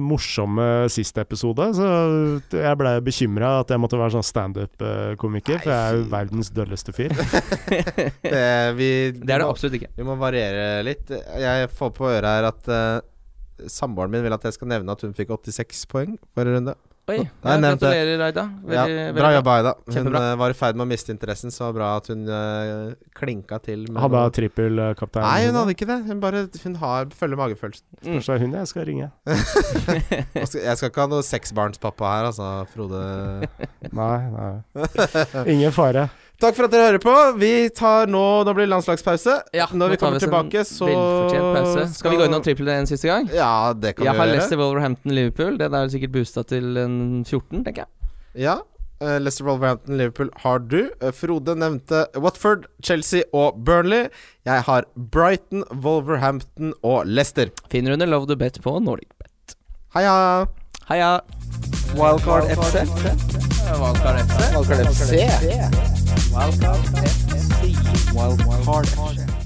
D: morsomme sist episode, så jeg ble bekymra at jeg måtte være sånn standup-komiker, for jeg er jo verdens dølleste fyr.
C: Det, vi,
B: Det er det absolutt ikke.
C: Vi må variere litt. Jeg får på øret her at uh, samboeren min vil at jeg skal nevne at hun fikk 86 poeng forrige runde.
B: Oi,
C: Nei,
B: ja, gratulerer, Aida.
C: Ja, bra
B: veldig
C: jobba, Aida. Hun
B: Kjempebra.
C: eh, var i ferd med å miste interessen, så bra at hun uh, klinka til. med
D: Hadde hun trippelkaptein?
C: Nei, hun hadde ikke det. Hun bare Hun har følger magefølelsen.
B: Mm.
D: Det er hun jeg skal ringe.
C: Jeg skal, jeg skal ikke ha noe seksbarnspappa her, altså, Frode.
D: Nei, nei. Ingen fare.
C: Takk for at dere hører på. Vi tar nå Nå blir det landslagspause.
B: Ja,
C: Når vi kommer tilbake, så
B: pause. Skal vi gå innom trippel en siste gang?
C: Ja, det kan
B: Jeg
C: vi
B: har
C: Lester,
B: Leicester, Wolverhampton, Liverpool. Den er sikkert boosta til en 14, tenker jeg.
C: Ja. Uh, Leicester, Wolverhampton, Liverpool har du. Uh, Frode nevnte Watford, Chelsea og Burnley. Jeg har Brighton, Wolverhampton og Leicester.
B: Finner under Love the Bet på NordicBet.
C: Heia!
B: Heia!
A: Wildcard FC.
B: Wildcard FC.
A: Wildcard FC. Wildcard FC Wildcard Action.